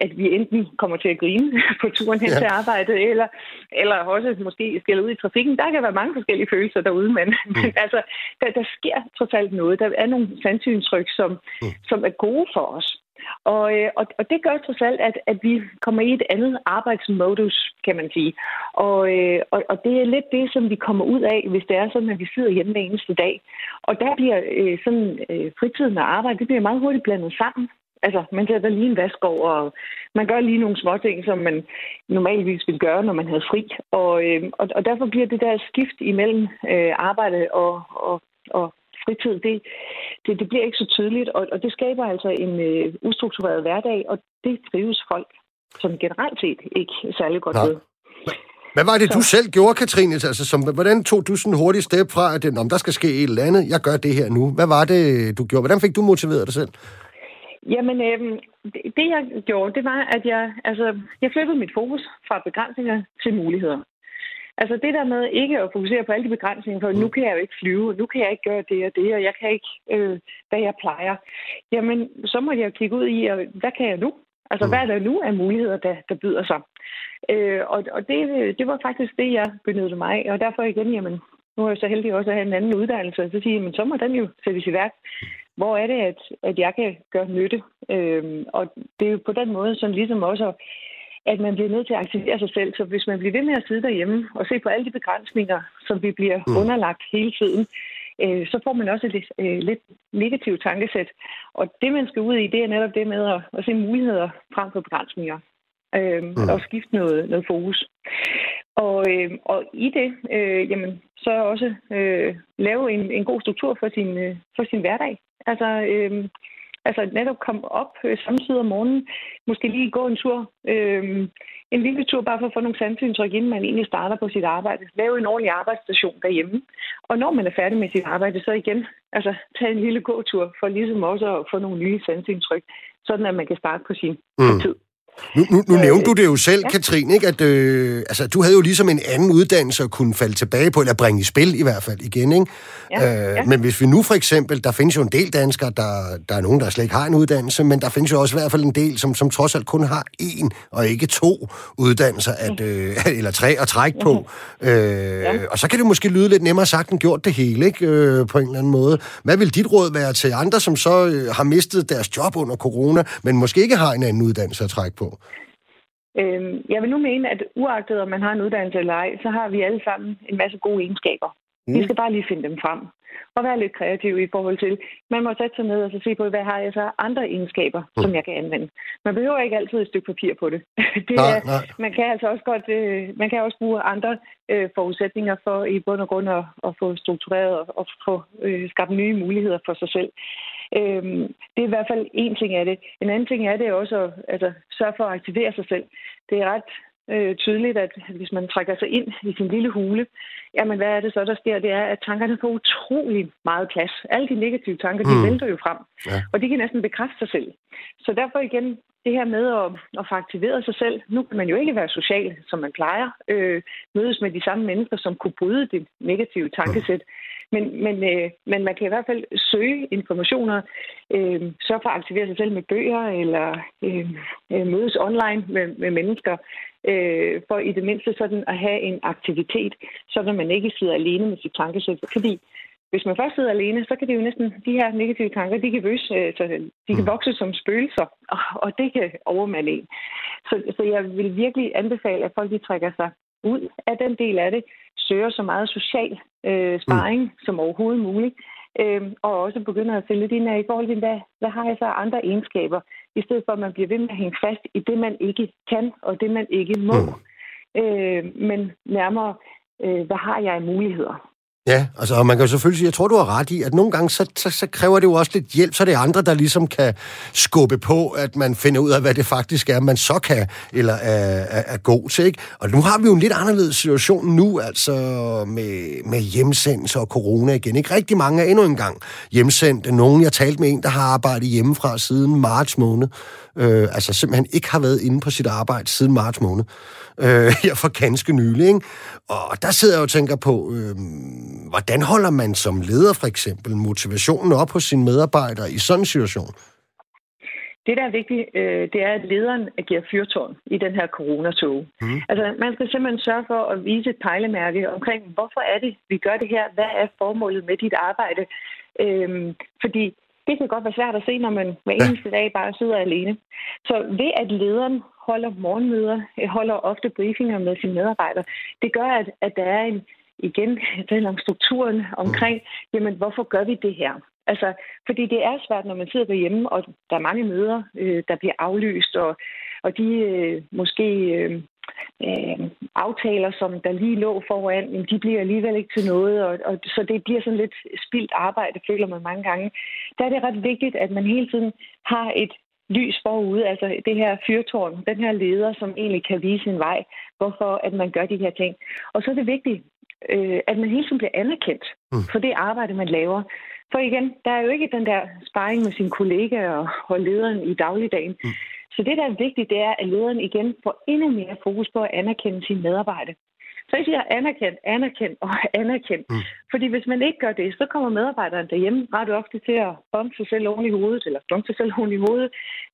at vi enten kommer til at grine på turen hen ja. til arbejdet, eller, eller også måske skal ud i trafikken. Der kan være mange forskellige følelser derude, men, mm. men altså, der, der sker trods alt noget. Der er nogle sandsynstryk, som, mm. som er gode for os. Og, øh, og, og det gør trods alt, at, at vi kommer i et andet arbejdsmodus, kan man sige. Og, øh, og, og det er lidt det, som vi kommer ud af, hvis det er sådan, at vi sidder hjemme hver eneste dag. Og der bliver øh, sådan øh, fritiden og arbejde, det bliver meget hurtigt blandet sammen. Altså, man sætter lige en vask over, og man gør lige nogle små ting, som man normalvis ville gøre, når man havde fri. Og, øh, og, og derfor bliver det der skift imellem øh, arbejde og, og, og fritid, det, det, det bliver ikke så tydeligt, og, og det skaber altså en øh, ustruktureret hverdag, og det trives folk som generelt set ikke særlig godt ved. Hvad var det, så. du selv gjorde, Katrine? Altså, som, hvordan tog du sådan hurtigt step fra, at om der skal ske et eller andet, jeg gør det her nu. Hvad var det, du gjorde? Hvordan fik du motiveret dig selv? Jamen, øh, det jeg gjorde, det var, at jeg, altså, jeg flyttede mit fokus fra begrænsninger til muligheder. Altså det der med ikke at fokusere på alle de begrænsninger, for nu kan jeg jo ikke flyve, nu kan jeg ikke gøre det og det, og jeg kan ikke, øh, hvad jeg plejer. Jamen, så må jeg kigge ud i, hvad kan jeg nu? Altså, hvad er der nu af muligheder, der, der byder sig? Øh, og og det, det var faktisk det, jeg benyttede mig af, og derfor igen, jamen, nu er jeg så heldig også at have en anden uddannelse, og så sige, jamen, så må den jo sættes i værk hvor er det, at, at jeg kan gøre nytte? Øh, og det er jo på den måde, som ligesom også, at man bliver nødt til at aktivere sig selv. Så hvis man bliver ved med at sidde derhjemme og se på alle de begrænsninger, som vi bliver mm. underlagt hele tiden, øh, så får man også et lidt, øh, lidt negativt tankesæt. Og det, man skal ud i, det er netop det med at, at se muligheder frem for begrænsninger. Øh, mm. Og skifte noget, noget fokus. Og, øh, og i det, øh, jamen, så også øh, lave en, en god struktur for sin, øh, for sin hverdag. Altså, øh, altså netop komme op øh, samtidig om morgenen, måske lige gå en tur, øh, en lille tur bare for at få nogle sandsynstryk, inden man egentlig starter på sit arbejde. Lave en ordentlig arbejdsstation derhjemme. Og når man er færdig med sit arbejde, så igen, altså tage en lille gåtur for ligesom også at få nogle nye sandsynstryk, sådan at man kan starte på sin mm. tid. Nu, nu, nu nævnte øh, du det jo selv, ja. Katrine, ikke? at øh, altså, du havde jo ligesom en anden uddannelse at kunne falde tilbage på, eller bringe i spil i hvert fald igen. Ikke? Ja, øh, ja. Men hvis vi nu for eksempel, der findes jo en del danskere, der, der er nogen, der slet ikke har en uddannelse, men der findes jo også i hvert fald en del, som, som trods alt kun har én og ikke to uddannelser, at, øh, eller tre at trække på. Øh, ja. Og så kan det måske lyde lidt nemmere sagt end gjort det hele, ikke? Øh, på en eller anden måde. Hvad vil dit råd være til andre, som så øh, har mistet deres job under corona, men måske ikke har en anden uddannelse at trække på? På? Øhm, jeg vil nu mene, at uagtet om man har en uddannelse eller ej, så har vi alle sammen en masse gode egenskaber. Mm. Vi skal bare lige finde dem frem og være lidt kreativ i forhold til, man må sætte sig ned og så se på, hvad har jeg så andre egenskaber, mm. som jeg kan anvende. Man behøver ikke altid et stykke papir på det. det nej, er, nej. Man kan altså også godt, øh, man kan også bruge andre øh, forudsætninger for i bund og grund at, at få struktureret og, og få øh, skabt nye muligheder for sig selv. Øhm, det er i hvert fald en ting af det. En anden ting er det også at altså, sørge for at aktivere sig selv. Det er ret øh, tydeligt, at hvis man trækker sig ind i sin lille hule, jamen hvad er det så, der sker? Det er, at tankerne får utrolig meget plads. Alle de negative tanker, de mm. vælter jo frem, ja. og de kan næsten bekræfte sig selv. Så derfor igen, det her med at, at få aktiveret sig selv. Nu kan man jo ikke være social, som man plejer. Øh, mødes med de samme mennesker, som kunne bryde det negative tankesæt. Men, men, øh, men man kan i hvert fald søge informationer, øh, sørge for at aktivere sig selv med bøger, eller øh, øh, mødes online med, med mennesker, øh, for i det mindste sådan at have en aktivitet, så man ikke sidder alene med sit tankesæt. Fordi hvis man først sidder alene, så kan det jo næsten, de her negative tanker, de kan, bøse, øh, så de kan mm. vokse som spøgelser, og, det kan overmande en. Så, så jeg vil virkelig anbefale, at folk de trækker sig ud af den del af det, søger så meget social øh, sparring mm. som overhovedet muligt, øh, og også begynder at se lidt ind i forhold til, hvad, hvad har jeg så andre egenskaber, i stedet for at man bliver ved med at hænge fast i det, man ikke kan, og det, man ikke må. Mm. Øh, men nærmere, øh, hvad har jeg af muligheder? Ja, altså, og man kan jo selvfølgelig sige, jeg tror, du har ret i, at nogle gange, så, så, så kræver det jo også lidt hjælp, så det er andre, der ligesom kan skubbe på, at man finder ud af, hvad det faktisk er, man så kan, eller er, er, er god til, ikke? Og nu har vi jo en lidt anderledes situation nu, altså med, med hjemsendelse og corona igen, ikke? Rigtig mange er endnu engang hjemsendt. Nogen, jeg talte med en, der har arbejdet hjemmefra siden marts måned, øh, altså simpelthen ikke har været inde på sit arbejde siden marts måned øh, her for ganske nylig. Ikke? Og der sidder jeg og tænker på, øh, hvordan holder man som leder for eksempel motivationen op hos sine medarbejdere i sådan en situation? Det, der er vigtigt, øh, det er, at lederen agerer fyrtårn i den her coronatog. Mm. Altså, man skal simpelthen sørge for at vise et pejlemærke omkring, hvorfor er det, vi gør det her? Hvad er formålet med dit arbejde? Øhm, fordi det kan godt være svært at se, når man hver eneste dag bare sidder alene. Så ved at lederen holder morgenmøder, holder ofte briefinger med sine medarbejdere, det gør, at, at der er en, igen, den om strukturen omkring, jamen, hvorfor gør vi det her? Altså, fordi det er svært, når man sidder derhjemme, og der er mange møder, øh, der bliver aflyst, og, og de øh, måske øh, øh, aftaler, som der lige lå foran, men de bliver alligevel ikke til noget, og, og så det bliver sådan lidt spildt arbejde, føler man mange gange. Der er det ret vigtigt, at man hele tiden har et lys forude, altså det her fyrtårn, den her leder, som egentlig kan vise en vej, hvorfor at man gør de her ting. Og så er det vigtigt, øh, at man hele tiden bliver anerkendt mm. for det arbejde, man laver. For igen, der er jo ikke den der sparring med sine kollegaer og lederen i dagligdagen. Mm. Så det, der er vigtigt, det er, at lederen igen får endnu mere fokus på at anerkende sine medarbejdere. Så jeg siger anerkendt, anerkendt og anerkendt. Mm. Fordi hvis man ikke gør det, så kommer medarbejderen derhjemme ret ofte til at bombe sig selv oven i hovedet, eller bombe sig selv oven i hovedet,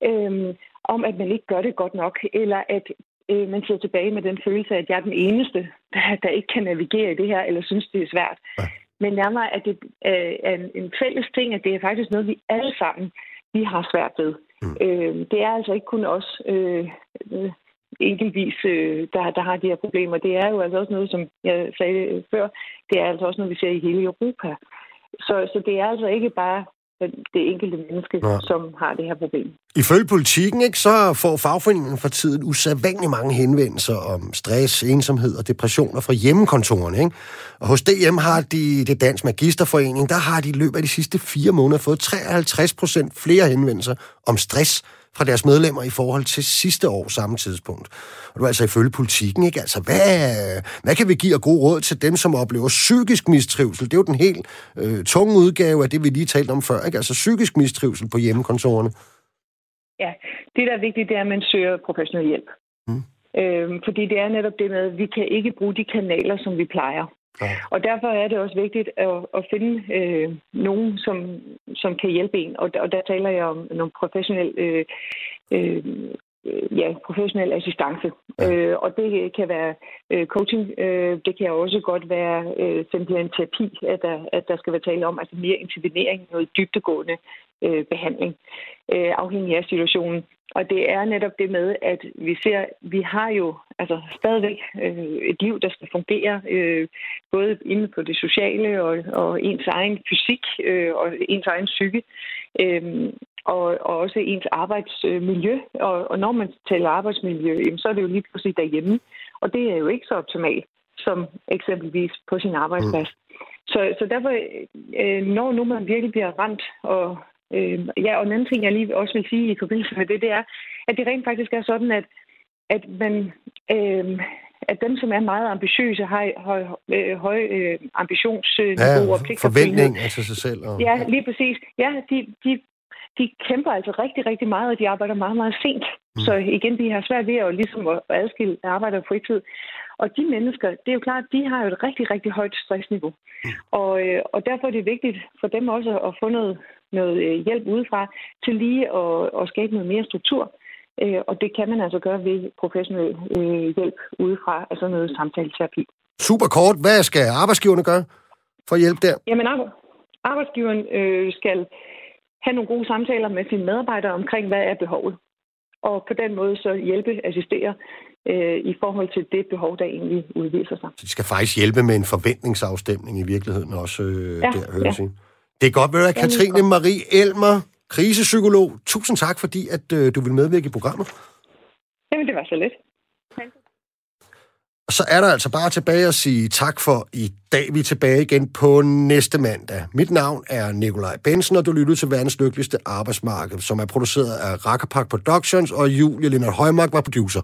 øhm, om at man ikke gør det godt nok, eller at øh, man sidder tilbage med den følelse af, at jeg er den eneste, der, der ikke kan navigere i det her, eller synes, det er svært. Ja. Men nærmere, at det øh, er en, en fælles ting, at det er faktisk noget, vi alle sammen vi har svært ved. Mm. Øh, det er altså ikke kun os øh, øh, enkeltvis, øh, der, der har de her problemer. Det er jo altså også noget, som jeg sagde før, det er altså også noget, vi ser i hele Europa. Så, så det er altså ikke bare det enkelte menneske, ja. som har det her problem. Ifølge politikken, ikke, så får fagforeningen for tiden usædvanligt mange henvendelser om stress, ensomhed og depressioner fra hjemmekontorerne. Ikke? Og hos DM har de, det Dansk Magisterforening, der har de i løbet af de sidste fire måneder fået 53 procent flere henvendelser om stress fra deres medlemmer i forhold til sidste år samme tidspunkt. Og du er altså ifølge politikken, ikke? Altså, hvad, hvad kan vi give af gode råd til dem, som oplever psykisk mistrivsel? Det er jo den helt øh, tunge udgave af det, vi lige talte om før, ikke? Altså psykisk mistrivsel på hjemmekontorerne. Ja, det der er vigtigt, det er, at man søger professionel hjælp. Mm. Øhm, fordi det er netop det med, at vi kan ikke bruge de kanaler, som vi plejer. Ja. Og derfor er det også vigtigt at, at finde øh, nogen, som, som kan hjælpe en. Og, og der taler jeg om nogle professionelle øh, øh, ja, professionel assistance. Ja. Øh, og det kan være øh, coaching, øh, det kan også godt være øh, simpelthen terapi, at der, at der skal være tale om altså mere intervenering, noget dybtegående øh, behandling, øh, afhængig af situationen. Og det er netop det med, at vi ser, vi har jo altså stadigvæk øh, et liv, der skal fungere, øh, både inden på det sociale og, og ens egen fysik øh, og ens egen psyke, øh, og, og også ens arbejdsmiljø. Og, og når man taler arbejdsmiljø, jamen, så er det jo lige pludselig derhjemme. Og det er jo ikke så optimalt som eksempelvis på sin arbejdsplads. Mm. Så, så derfor, øh, når nu man virkelig bliver ramt og Øh, ja, og en anden ting, jeg lige også vil sige i forbindelse med det, det er, at det rent faktisk er sådan, at at man... Øh, at dem, som er meget ambitiøse, har høj, høj, høj øh, ambitionsniveau ja, og pligt forventning til sig selv. Og, ja, lige præcis. Ja, de, de, de kæmper altså rigtig, rigtig meget, og de arbejder meget, meget sent. Mm. Så igen, de har svært ved at, ligesom at adskille arbejde og fritid. Og de mennesker, det er jo klart, de har jo et rigtig, rigtig højt stressniveau. Mm. Og, øh, og derfor er det vigtigt for dem også at få noget, noget øh, hjælp udefra til lige at, at skabe noget mere struktur. Øh, og det kan man altså gøre ved professionel hjælp udefra, altså noget samtaleterapi. Super kort. Hvad skal arbejdsgiverne gøre for at hjælpe der? Jamen, arbejdsgiveren øh, skal have nogle gode samtaler med sine medarbejdere omkring, hvad er behovet. Og på den måde så hjælpe, assistere øh, i forhold til det behov, der egentlig udviser sig. Så de skal faktisk hjælpe med en forventningsafstemning i virkeligheden også, øh, ja, der, hører ja. Det er godt, ved at Katrine Marie Elmer, krisepsykolog. Tusind tak, fordi at, øh, du vil medvirke i programmet. Jamen, det var så lidt. Og så er der altså bare tilbage at sige tak for i dag. Vi er tilbage igen på næste mandag. Mit navn er Nikolaj Bensen, og du lytter til verdens lykkeligste arbejdsmarked, som er produceret af Rakkerpark Productions, og Julie Lindert Højmark var producer.